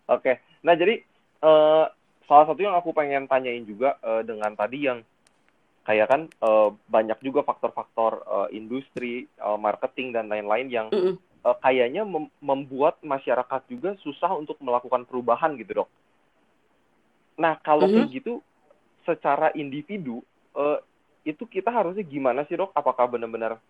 Oke, nah jadi eh, salah satu yang aku pengen tanyain juga eh, dengan tadi yang kayak kan eh, banyak juga faktor-faktor eh, industri, eh, marketing dan lain-lain yang Mm-mm. eh, kayaknya mem- membuat masyarakat juga susah untuk melakukan perubahan gitu dok. Nah kalau Mhm. kayak gitu secara individu eh, itu kita harusnya gimana sih dok? Apakah benar-benar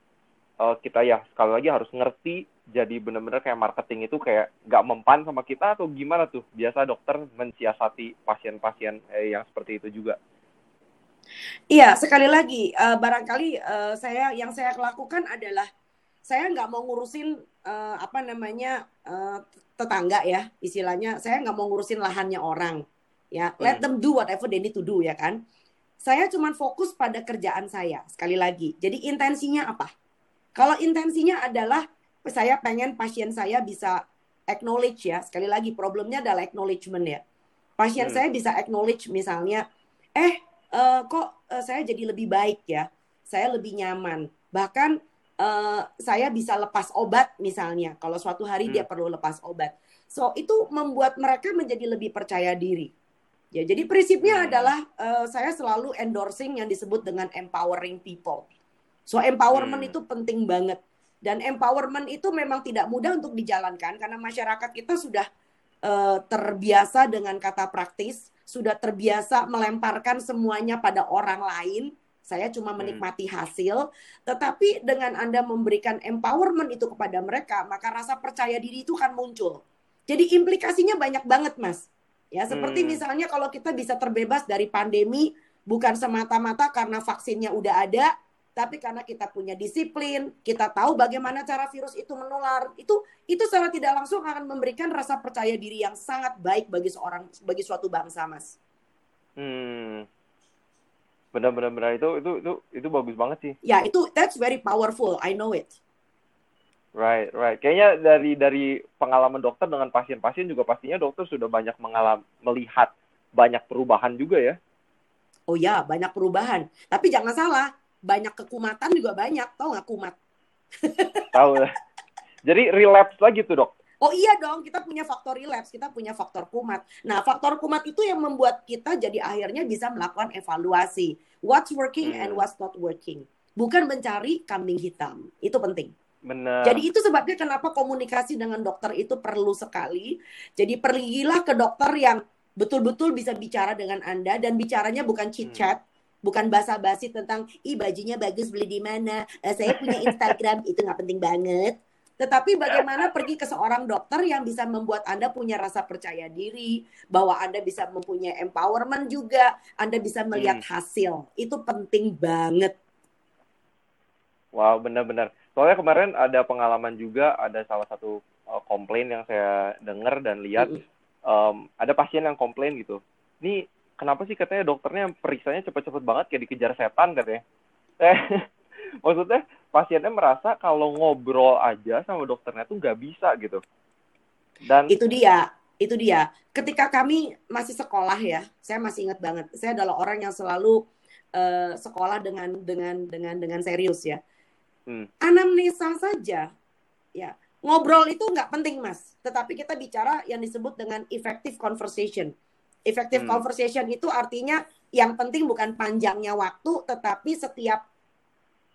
eh, kita ya sekali lagi harus ngerti jadi benar-benar kayak marketing itu kayak nggak mempan sama kita atau gimana tuh? Biasa dokter mensiasati pasien-pasien eh, yang seperti itu juga. Iya, sekali lagi eh, barangkali eh, saya yang saya lakukan adalah saya nggak mau ngurusin eh, apa namanya eh, tetangga ya istilahnya. Saya nggak mau ngurusin lahannya orang ya. Let Hmm. them do whatever they need to do ya kan. Saya cuma fokus pada kerjaan saya sekali lagi. Jadi intensinya apa? Kalau intensinya adalah saya pengen pasien saya bisa acknowledge ya. Sekali lagi problemnya adalah acknowledgement ya. Pasien Hmm. saya bisa acknowledge misalnya, eh eh, kok eh, saya jadi lebih baik ya, saya lebih nyaman. Bahkan eh, saya bisa lepas obat misalnya, kalau suatu hari Hmm. dia perlu lepas obat. So itu membuat mereka menjadi lebih percaya diri. Ya, jadi prinsipnya Hmm. adalah eh, saya selalu endorsing yang disebut dengan empowering people. So empowerment Hmm. itu penting banget. Dan empowerment itu memang tidak mudah untuk dijalankan karena masyarakat kita sudah eh, terbiasa dengan kata praktis, sudah terbiasa melemparkan semuanya pada orang lain. Saya cuma Hmm. menikmati hasil, tetapi dengan Anda memberikan empowerment itu kepada mereka, maka rasa percaya diri itu kan muncul. Jadi implikasinya banyak banget, Mas. Ya, seperti Hmm. misalnya kalau kita bisa terbebas dari pandemi bukan semata-mata karena vaksinnya udah ada, tapi karena kita punya disiplin, kita tahu bagaimana cara virus itu menular, itu itu secara tidak langsung akan memberikan rasa percaya diri yang sangat baik bagi seorang bagi suatu bangsa, Mas. Hmm. Benar-benar itu itu itu itu bagus banget sih. Ya, itu that's very powerful. I know it. Right, right. Kayaknya dari dari pengalaman dokter dengan pasien-pasien juga pastinya dokter sudah banyak mengalam melihat banyak perubahan juga ya. Oh ya, banyak perubahan. Tapi jangan salah, banyak kekumatan juga banyak. Tahu nggak kumat? Tahu. Jadi relapse lagi tuh dok. Oh iya dong, kita punya faktor relapse, kita punya faktor kumat. Nah, faktor kumat itu yang membuat kita jadi akhirnya bisa melakukan evaluasi. What's working hmm. and what's not working. Bukan mencari kambing hitam. Itu penting. Benar. Jadi itu sebabnya kenapa komunikasi dengan dokter itu perlu sekali. Jadi pergilah ke dokter yang betul-betul bisa bicara dengan Anda dan bicaranya bukan chit chat, hmm. Bukan basa-basi tentang ih bajunya bagus beli di mana, uh, saya punya Instagram itu nggak penting banget. Tetapi bagaimana pergi ke seorang dokter yang bisa membuat Anda punya rasa percaya diri, bahwa Anda bisa mempunyai empowerment juga, Anda bisa melihat hmm. hasil. Itu penting banget. Wow, benar-benar. Soalnya kemarin ada pengalaman juga, ada salah satu uh, komplain yang saya dengar dan lihat, um, ada pasien yang komplain gitu. Ini kenapa sih katanya dokternya periksanya cepet-cepet banget kayak dikejar setan katanya. Eh, maksudnya pasiennya merasa kalau ngobrol aja sama dokternya tuh nggak bisa gitu. Dan itu dia, itu dia. Ketika kami masih sekolah ya, saya masih ingat banget. Saya adalah orang yang selalu uh, sekolah dengan dengan dengan dengan serius ya hmm. anamnesa saja ya ngobrol itu nggak penting mas tetapi kita bicara yang disebut dengan effective conversation effective hmm. conversation itu artinya yang penting bukan panjangnya waktu tetapi setiap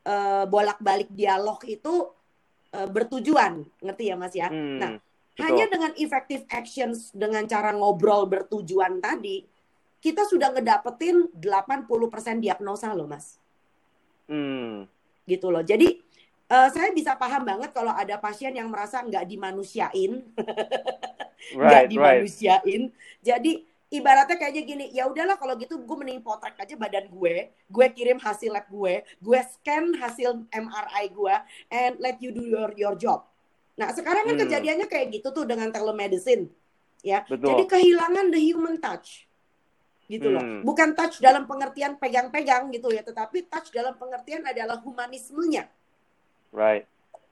uh, bolak-balik dialog itu uh, bertujuan ngerti ya mas ya hmm. nah Betul. hanya dengan effective actions dengan cara ngobrol bertujuan tadi kita sudah ngedapetin 80% diagnosa loh mas hmm gitu loh. Jadi uh, saya bisa paham banget kalau ada pasien yang merasa nggak dimanusiain, nggak right, dimanusiain. Right. Jadi ibaratnya kayaknya gini, ya udahlah kalau gitu gue mending potret aja badan gue, gue kirim hasil lab gue, gue scan hasil MRI gue, and let you do your your job. Nah sekarang kan hmm. kejadiannya kayak gitu tuh dengan telemedicine, ya. Betul. Jadi kehilangan the human touch gitu loh. Hmm. Bukan touch dalam pengertian pegang-pegang gitu ya, tetapi touch dalam pengertian adalah humanismenya. Right.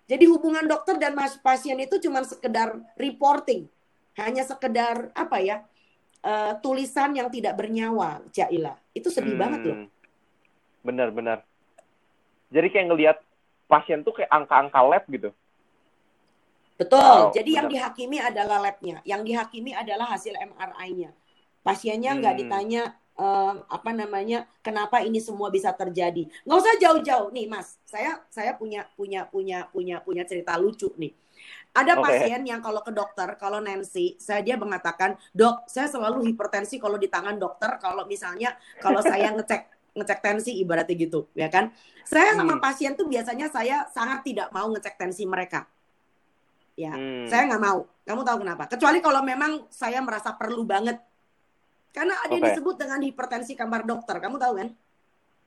Jadi hubungan dokter dan pasien itu cuma sekedar reporting, hanya sekedar apa ya uh, tulisan yang tidak bernyawa, Jaila. Itu sedih hmm. banget loh. Benar-benar. Jadi kayak ngelihat pasien tuh kayak angka-angka lab gitu. Betul. Wow, Jadi benar. yang dihakimi adalah labnya, yang dihakimi adalah hasil MRI-nya Pasiennya nggak hmm. ditanya uh, apa namanya kenapa ini semua bisa terjadi. Nggak usah jauh-jauh nih, Mas. Saya saya punya punya punya punya punya cerita lucu nih. Ada okay. pasien yang kalau ke dokter, kalau Nancy, saya dia mengatakan, dok, saya selalu hipertensi kalau di tangan dokter. Kalau misalnya kalau saya ngecek ngecek tensi ibaratnya gitu, ya kan? Saya sama hmm. pasien tuh biasanya saya sangat tidak mau ngecek tensi mereka. Ya, hmm. saya nggak mau. Kamu tahu kenapa? Kecuali kalau memang saya merasa perlu banget karena ada okay. yang disebut dengan hipertensi kamar dokter. Kamu tahu kan?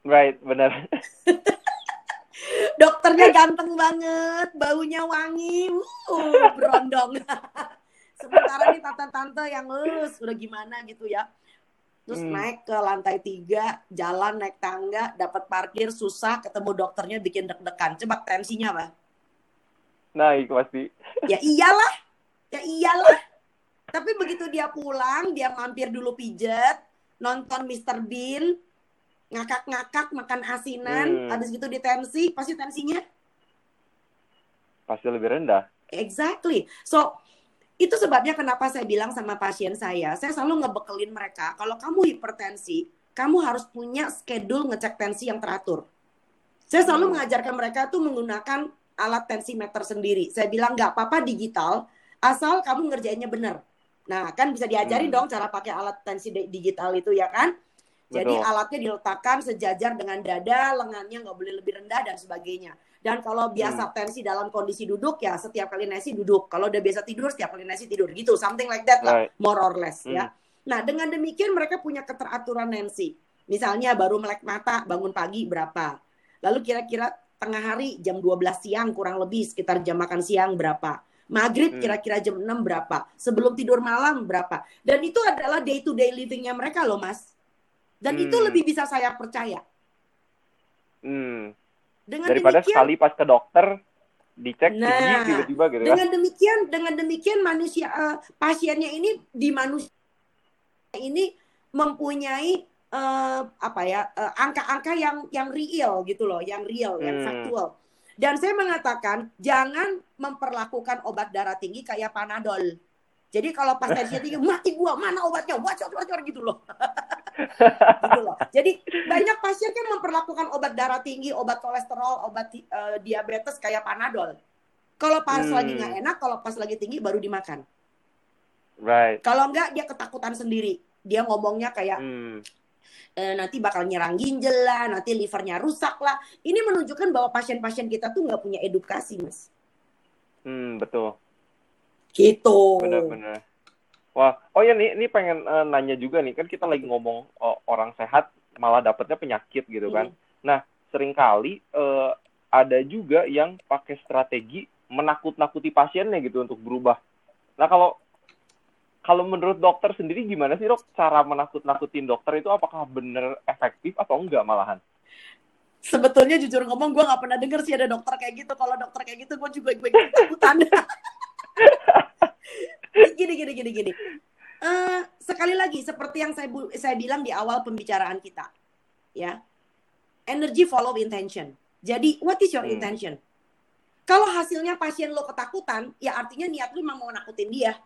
Right, benar. Dokternya ganteng banget, baunya wangi, uh, berondong. Sementara nih tante-tante yang lulus udah gimana gitu ya. Terus hmm. naik ke lantai tiga, jalan naik tangga, dapat parkir susah, ketemu dokternya bikin deg-degan. Coba tensinya apa? Naik pasti. Ya iyalah, ya iyalah. Tapi begitu dia pulang, dia mampir dulu pijet, nonton Mr. Bean, ngakak-ngakak, makan asinan, hmm. habis gitu di tensi, pasti tensinya pasti lebih rendah. Exactly. So, itu sebabnya kenapa saya bilang sama pasien saya, saya selalu ngebekelin mereka, kalau kamu hipertensi, kamu harus punya schedule ngecek tensi yang teratur. Saya selalu hmm. mengajarkan mereka tuh menggunakan alat tensimeter sendiri. Saya bilang nggak apa-apa digital, asal kamu ngerjainnya benar. Nah, kan bisa diajarin hmm. dong cara pakai alat tensi digital itu ya kan? Jadi Betul. alatnya diletakkan sejajar dengan dada, lengannya nggak boleh lebih rendah dan sebagainya. Dan kalau biasa hmm. tensi dalam kondisi duduk ya setiap kali nasi duduk. Kalau udah biasa tidur setiap kali nasi tidur gitu, something like that lah, right. more or less ya. hmm. ya. Nah dengan demikian mereka punya keteraturan Nancy. Misalnya baru melek mata bangun pagi berapa, Lalu kira-kira tengah hari jam 12 siang kurang lebih sekitar jam makan siang berapa? Maghrib Hmm. kira-kira jam 6 berapa? Sebelum tidur malam berapa? Dan itu adalah day to day livingnya mereka loh mas. Dan itu Hmm. lebih bisa saya percaya. Hmm. Dengan Daripada demikian, sekali pas ke dokter dicek Nah, tinggi tiba-tiba gitu kan. dengan demikian, dengan demikian manusia eh, pasiennya ini di manusia ini mempunyai eh, apa ya eh, angka-angka yang yang real gitu loh, yang real, yang Hmm. faktual. Dan saya mengatakan jangan memperlakukan obat darah tinggi kayak panadol. Jadi kalau pas tensinya tinggi, mati gua, mana obatnya? Wacor, wacor gitu loh. gitu loh. Jadi banyak pasien kan memperlakukan obat darah tinggi, obat kolesterol, obat eh, diabetes kayak panadol. Kalau pas Hmm. lagi nggak enak, kalau pas lagi tinggi baru dimakan. Right. Kalau enggak dia ketakutan sendiri. Dia ngomongnya kayak Hmm. "Eh, nanti bakal nyerang ginjal lah, nanti livernya rusak lah. Ini menunjukkan bahwa pasien-pasien kita tuh nggak punya edukasi, mas. Hmm, betul. Gitu. Benar-benar. Wah, oh ya nih, ini pengen eh, nanya juga nih, kan kita lagi ngomong oh, orang sehat malah dapetnya penyakit gitu kan. Nah, sering kali eh, ada juga yang pakai strategi menakut-nakuti pasiennya gitu untuk berubah. Nah, kalau kalau menurut dokter sendiri gimana sih dok cara menakut-nakutin dokter itu apakah bener efektif atau enggak malahan? Sebetulnya jujur ngomong gue nggak pernah denger sih ada dokter kayak gitu. Kalau dokter kayak gitu gue juga gue ketakutan. gini gini gini gini. Eh, sekali lagi seperti yang saya bu- saya bilang di awal pembicaraan kita, ya, energy follow intention. Jadi what is your Hmm. intention? Kalau hasilnya pasien lo ketakutan, ya artinya niat lu memang mau nakutin dia.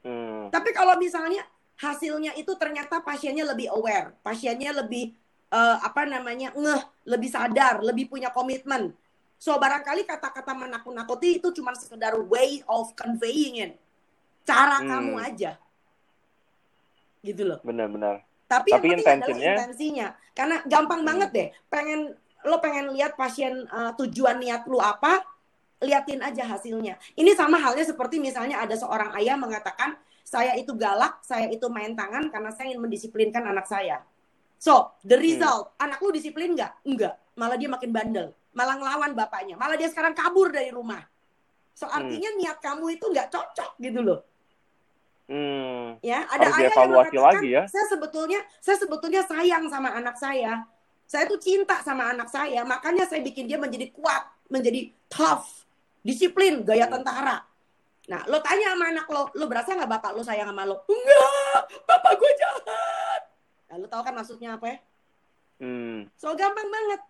Hmm, Tapi kalau misalnya hasilnya itu ternyata pasiennya lebih aware, pasiennya lebih eh, apa namanya ngeh, lebih sadar, lebih punya komitmen. So barangkali kata-kata menakut-nakuti itu cuma sekedar way of conveying it, cara Hmm. kamu aja, gitu loh. benar-benar. Tapi, yang Tapi penting adalah intentionnya- intensinya, karena gampang Hmm. banget deh. Pengen lo pengen lihat pasien eh, tujuan niat lu apa, liatin aja hasilnya. Ini sama halnya seperti misalnya ada seorang ayah mengatakan saya itu galak, saya itu main tangan karena saya ingin mendisiplinkan anak saya. So, the Hmm. result, anak lu disiplin nggak? Enggak. Malah dia makin bandel. Malah ngelawan bapaknya. Malah dia sekarang kabur dari rumah. So, Hmm. artinya niat kamu itu nggak cocok gitu loh. Hmm, Ya, ada Harus ayah yang mengatakan, lagi ya. saya sebetulnya saya sebetulnya sayang sama anak saya. Saya tuh cinta sama anak saya, makanya saya bikin dia menjadi kuat, menjadi tough, disiplin, gaya Hmm. tentara. Nah, lo tanya sama anak lo, lo berasa nggak bapak lo sayang sama lo? Enggak, bapak gue jahat. Nah, lo tau kan maksudnya apa ya? hmm, So gampang banget.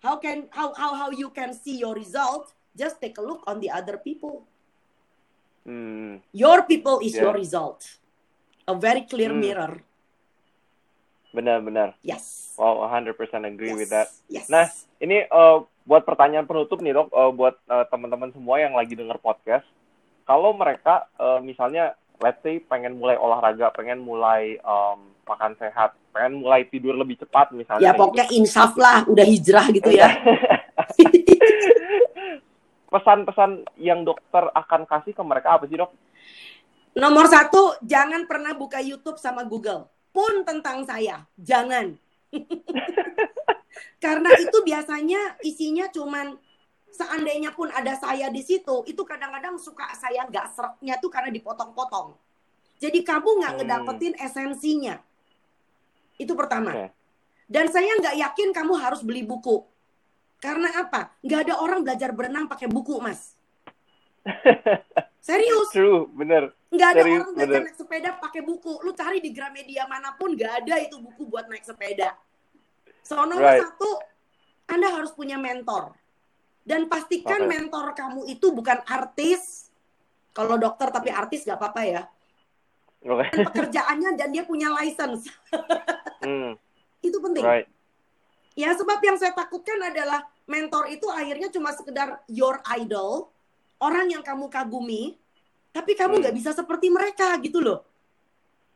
How can how how how you can see your result? Just take a look on the other people. Hmm. Your people is Yeah. your result. A very clear Hmm. mirror. Benar-benar. Yes. Wow, 100% agree yes. with that. Yes. Nah, Ini eh, buat pertanyaan penutup nih dok, eh, buat eh, teman-teman semua yang lagi denger podcast. Kalau mereka eh, misalnya, let's say pengen mulai olahraga, pengen mulai em, makan sehat, pengen mulai tidur lebih cepat misalnya. ya gitu. pokoknya insaf lah, udah hijrah gitu ya. Pesan-pesan yang dokter akan kasih ke mereka apa sih dok? Nomor satu, jangan pernah buka YouTube sama Google. Pun tentang saya, jangan. Karena itu biasanya isinya cuman seandainya pun ada saya di situ, itu kadang-kadang suka saya nggak seretnya tuh karena dipotong-potong. Jadi kamu nggak Hmm. ngedapetin esensinya. Itu pertama. Oke. Dan saya nggak yakin kamu harus beli buku. Karena apa? Nggak ada orang belajar berenang pakai buku, Mas. Serius. True, bener. Nggak ada Serius, orang belajar bener. naik sepeda pakai buku. Lu cari di Gramedia mana pun nggak ada itu buku buat naik sepeda. So nomor Right. satu, Anda harus punya mentor. Dan pastikan Oke. mentor kamu itu bukan artis. Kalau dokter tapi artis nggak apa-apa ya. Oke. Dan pekerjaannya dan dia punya license. Hmm, itu penting. right. Ya sebab yang saya takutkan adalah mentor itu akhirnya cuma sekedar your idol, orang yang kamu kagumi, tapi kamu Hmm. nggak bisa seperti mereka gitu loh.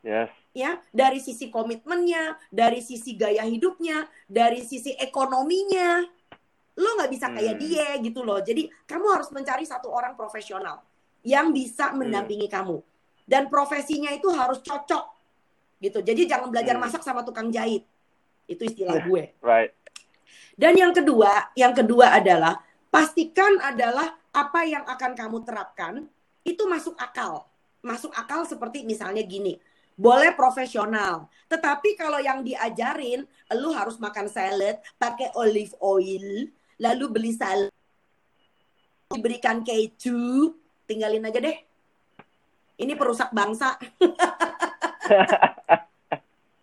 Yes. Ya, dari sisi komitmennya, dari sisi gaya hidupnya, dari sisi ekonominya, lo nggak bisa kayak Hmm. dia gitu loh. Jadi kamu harus mencari satu orang profesional yang bisa Hmm. mendampingi kamu dan profesinya itu harus cocok gitu. Jadi jangan belajar Hmm. masak sama tukang jahit. Itu istilah gue. Right. Dan yang kedua, yang kedua adalah pastikan adalah apa yang akan kamu terapkan itu masuk akal. Masuk akal seperti misalnya gini, boleh profesional. Tetapi kalau yang diajarin, lu harus makan salad pakai olive oil, lalu beli salad, diberikan keju, tinggalin aja deh. Ini perusak bangsa.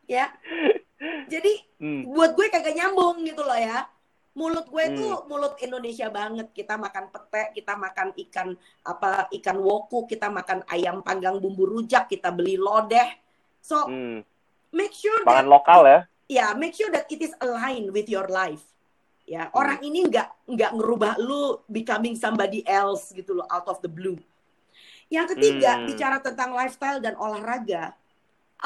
ya. Jadi hmm. buat gue kagak nyambung gitu loh ya mulut gue itu hmm. mulut Indonesia banget kita makan pete kita makan ikan apa ikan woku kita makan ayam panggang bumbu rujak kita beli lodeh so hmm. make sure that, lokal ya ya make sure that it is aligned with your life ya hmm. orang ini nggak nggak ngerubah lu becoming somebody else gitu loh out of the blue yang ketiga hmm. bicara tentang lifestyle dan olahraga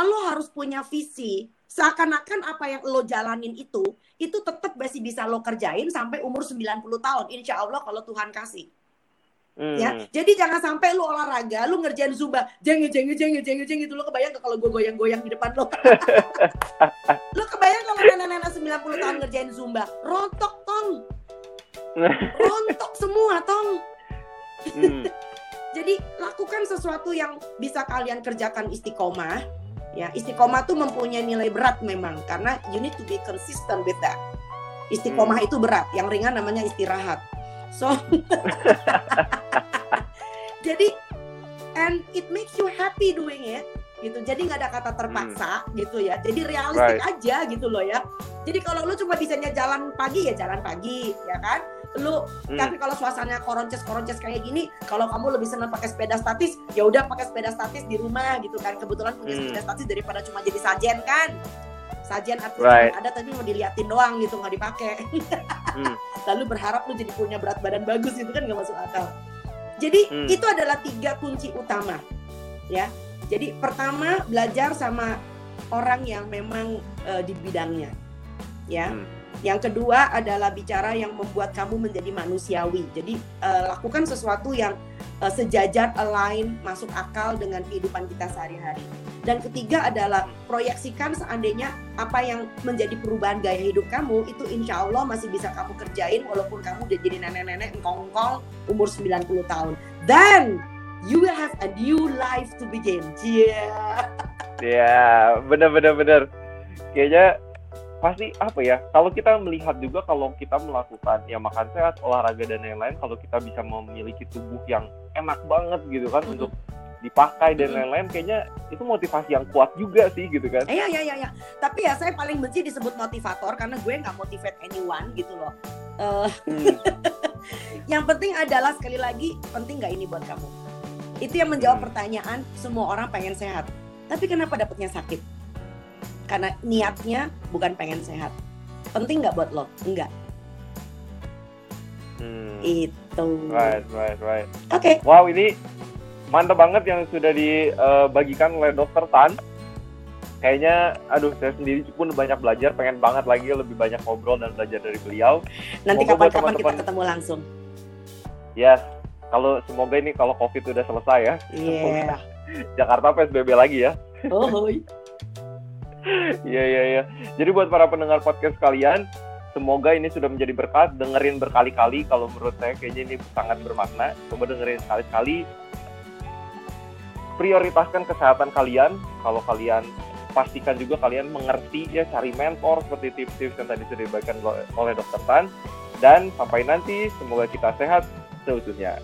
lo harus punya visi seakan-akan apa yang lo jalanin itu itu tetap masih bisa lo kerjain sampai umur 90 tahun. Insya Allah kalau Tuhan kasih. Hmm. ya jadi jangan sampai lo olahraga lo ngerjain zumba jeng jeng jeng jeng jeng itu lo kebayang kalau gue goyang-goyang di depan lo? Lo kebayang kalau nenek-nenek 90 tahun ngerjain zumba? Rontok tong. Rontok semua tong. Hmm. jadi lakukan sesuatu yang bisa kalian kerjakan istiqomah Ya, istiqomah tuh mempunyai nilai berat memang karena you need to be consistent with that. Istiqomah hmm. itu berat, yang ringan namanya istirahat. So Jadi and it makes you happy doing it gitu. Jadi nggak ada kata terpaksa hmm. gitu ya. Jadi realistik right. aja gitu loh ya. Jadi kalau lu cuma bisanya jalan pagi ya jalan pagi, ya kan? Lu hmm. tapi kalau suasananya koronces koronces kayak gini kalau kamu lebih senang pakai sepeda statis ya udah pakai sepeda statis di rumah gitu kan kebetulan punya hmm. sepeda statis daripada cuma jadi sajen kan sajen artinya right. ada tapi mau diliatin doang gitu nggak dipakai hmm. lalu berharap lu jadi punya berat badan bagus itu kan nggak masuk akal jadi hmm. itu adalah tiga kunci utama ya jadi pertama belajar sama orang yang memang uh, di bidangnya ya hmm yang kedua adalah bicara yang membuat kamu menjadi manusiawi. Jadi uh, lakukan sesuatu yang uh, sejajar, align, masuk akal dengan kehidupan kita sehari-hari. Dan ketiga adalah proyeksikan seandainya apa yang menjadi perubahan gaya hidup kamu itu insya Allah masih bisa kamu kerjain walaupun kamu udah jadi nenek-nenek engkong-engkong umur 90 tahun. Then you will have a new life to begin. Yeah. Ya, yeah, bener-bener bener. Kayaknya pasti apa ya kalau kita melihat juga kalau kita melakukan ya makan sehat olahraga dan lain-lain kalau kita bisa memiliki tubuh yang enak banget gitu kan mm-hmm. untuk dipakai dan lain-lain kayaknya itu motivasi yang kuat juga sih gitu kan iya iya iya ya. tapi ya saya paling benci disebut motivator karena gue nggak motivate anyone gitu loh uh, hmm. yang penting adalah sekali lagi penting nggak ini buat kamu itu yang menjawab hmm. pertanyaan semua orang pengen sehat tapi kenapa dapetnya sakit karena niatnya bukan pengen sehat. Penting nggak buat lo? Enggak hmm. itu. Right right right. Oke. Okay. wow ini mantap banget yang sudah dibagikan oleh dokter Tan. Kayaknya aduh saya sendiri pun banyak belajar pengen banget lagi lebih banyak ngobrol dan belajar dari beliau. Nanti kapan-kapan kita ketemu langsung. Yes. Kalau semoga ini kalau covid udah selesai ya. Yeah. Jakarta PSBB lagi ya. Oh Iya iya iya. Jadi buat para pendengar podcast kalian, semoga ini sudah menjadi berkat. Dengerin berkali-kali kalau menurut saya kayaknya ini sangat bermakna. Coba dengerin sekali-sekali. Prioritaskan kesehatan kalian. Kalau kalian pastikan juga kalian mengerti ya cari mentor seperti tips-tips yang tadi sudah diberikan oleh Dokter Tan. Dan sampai nanti semoga kita sehat seutuhnya.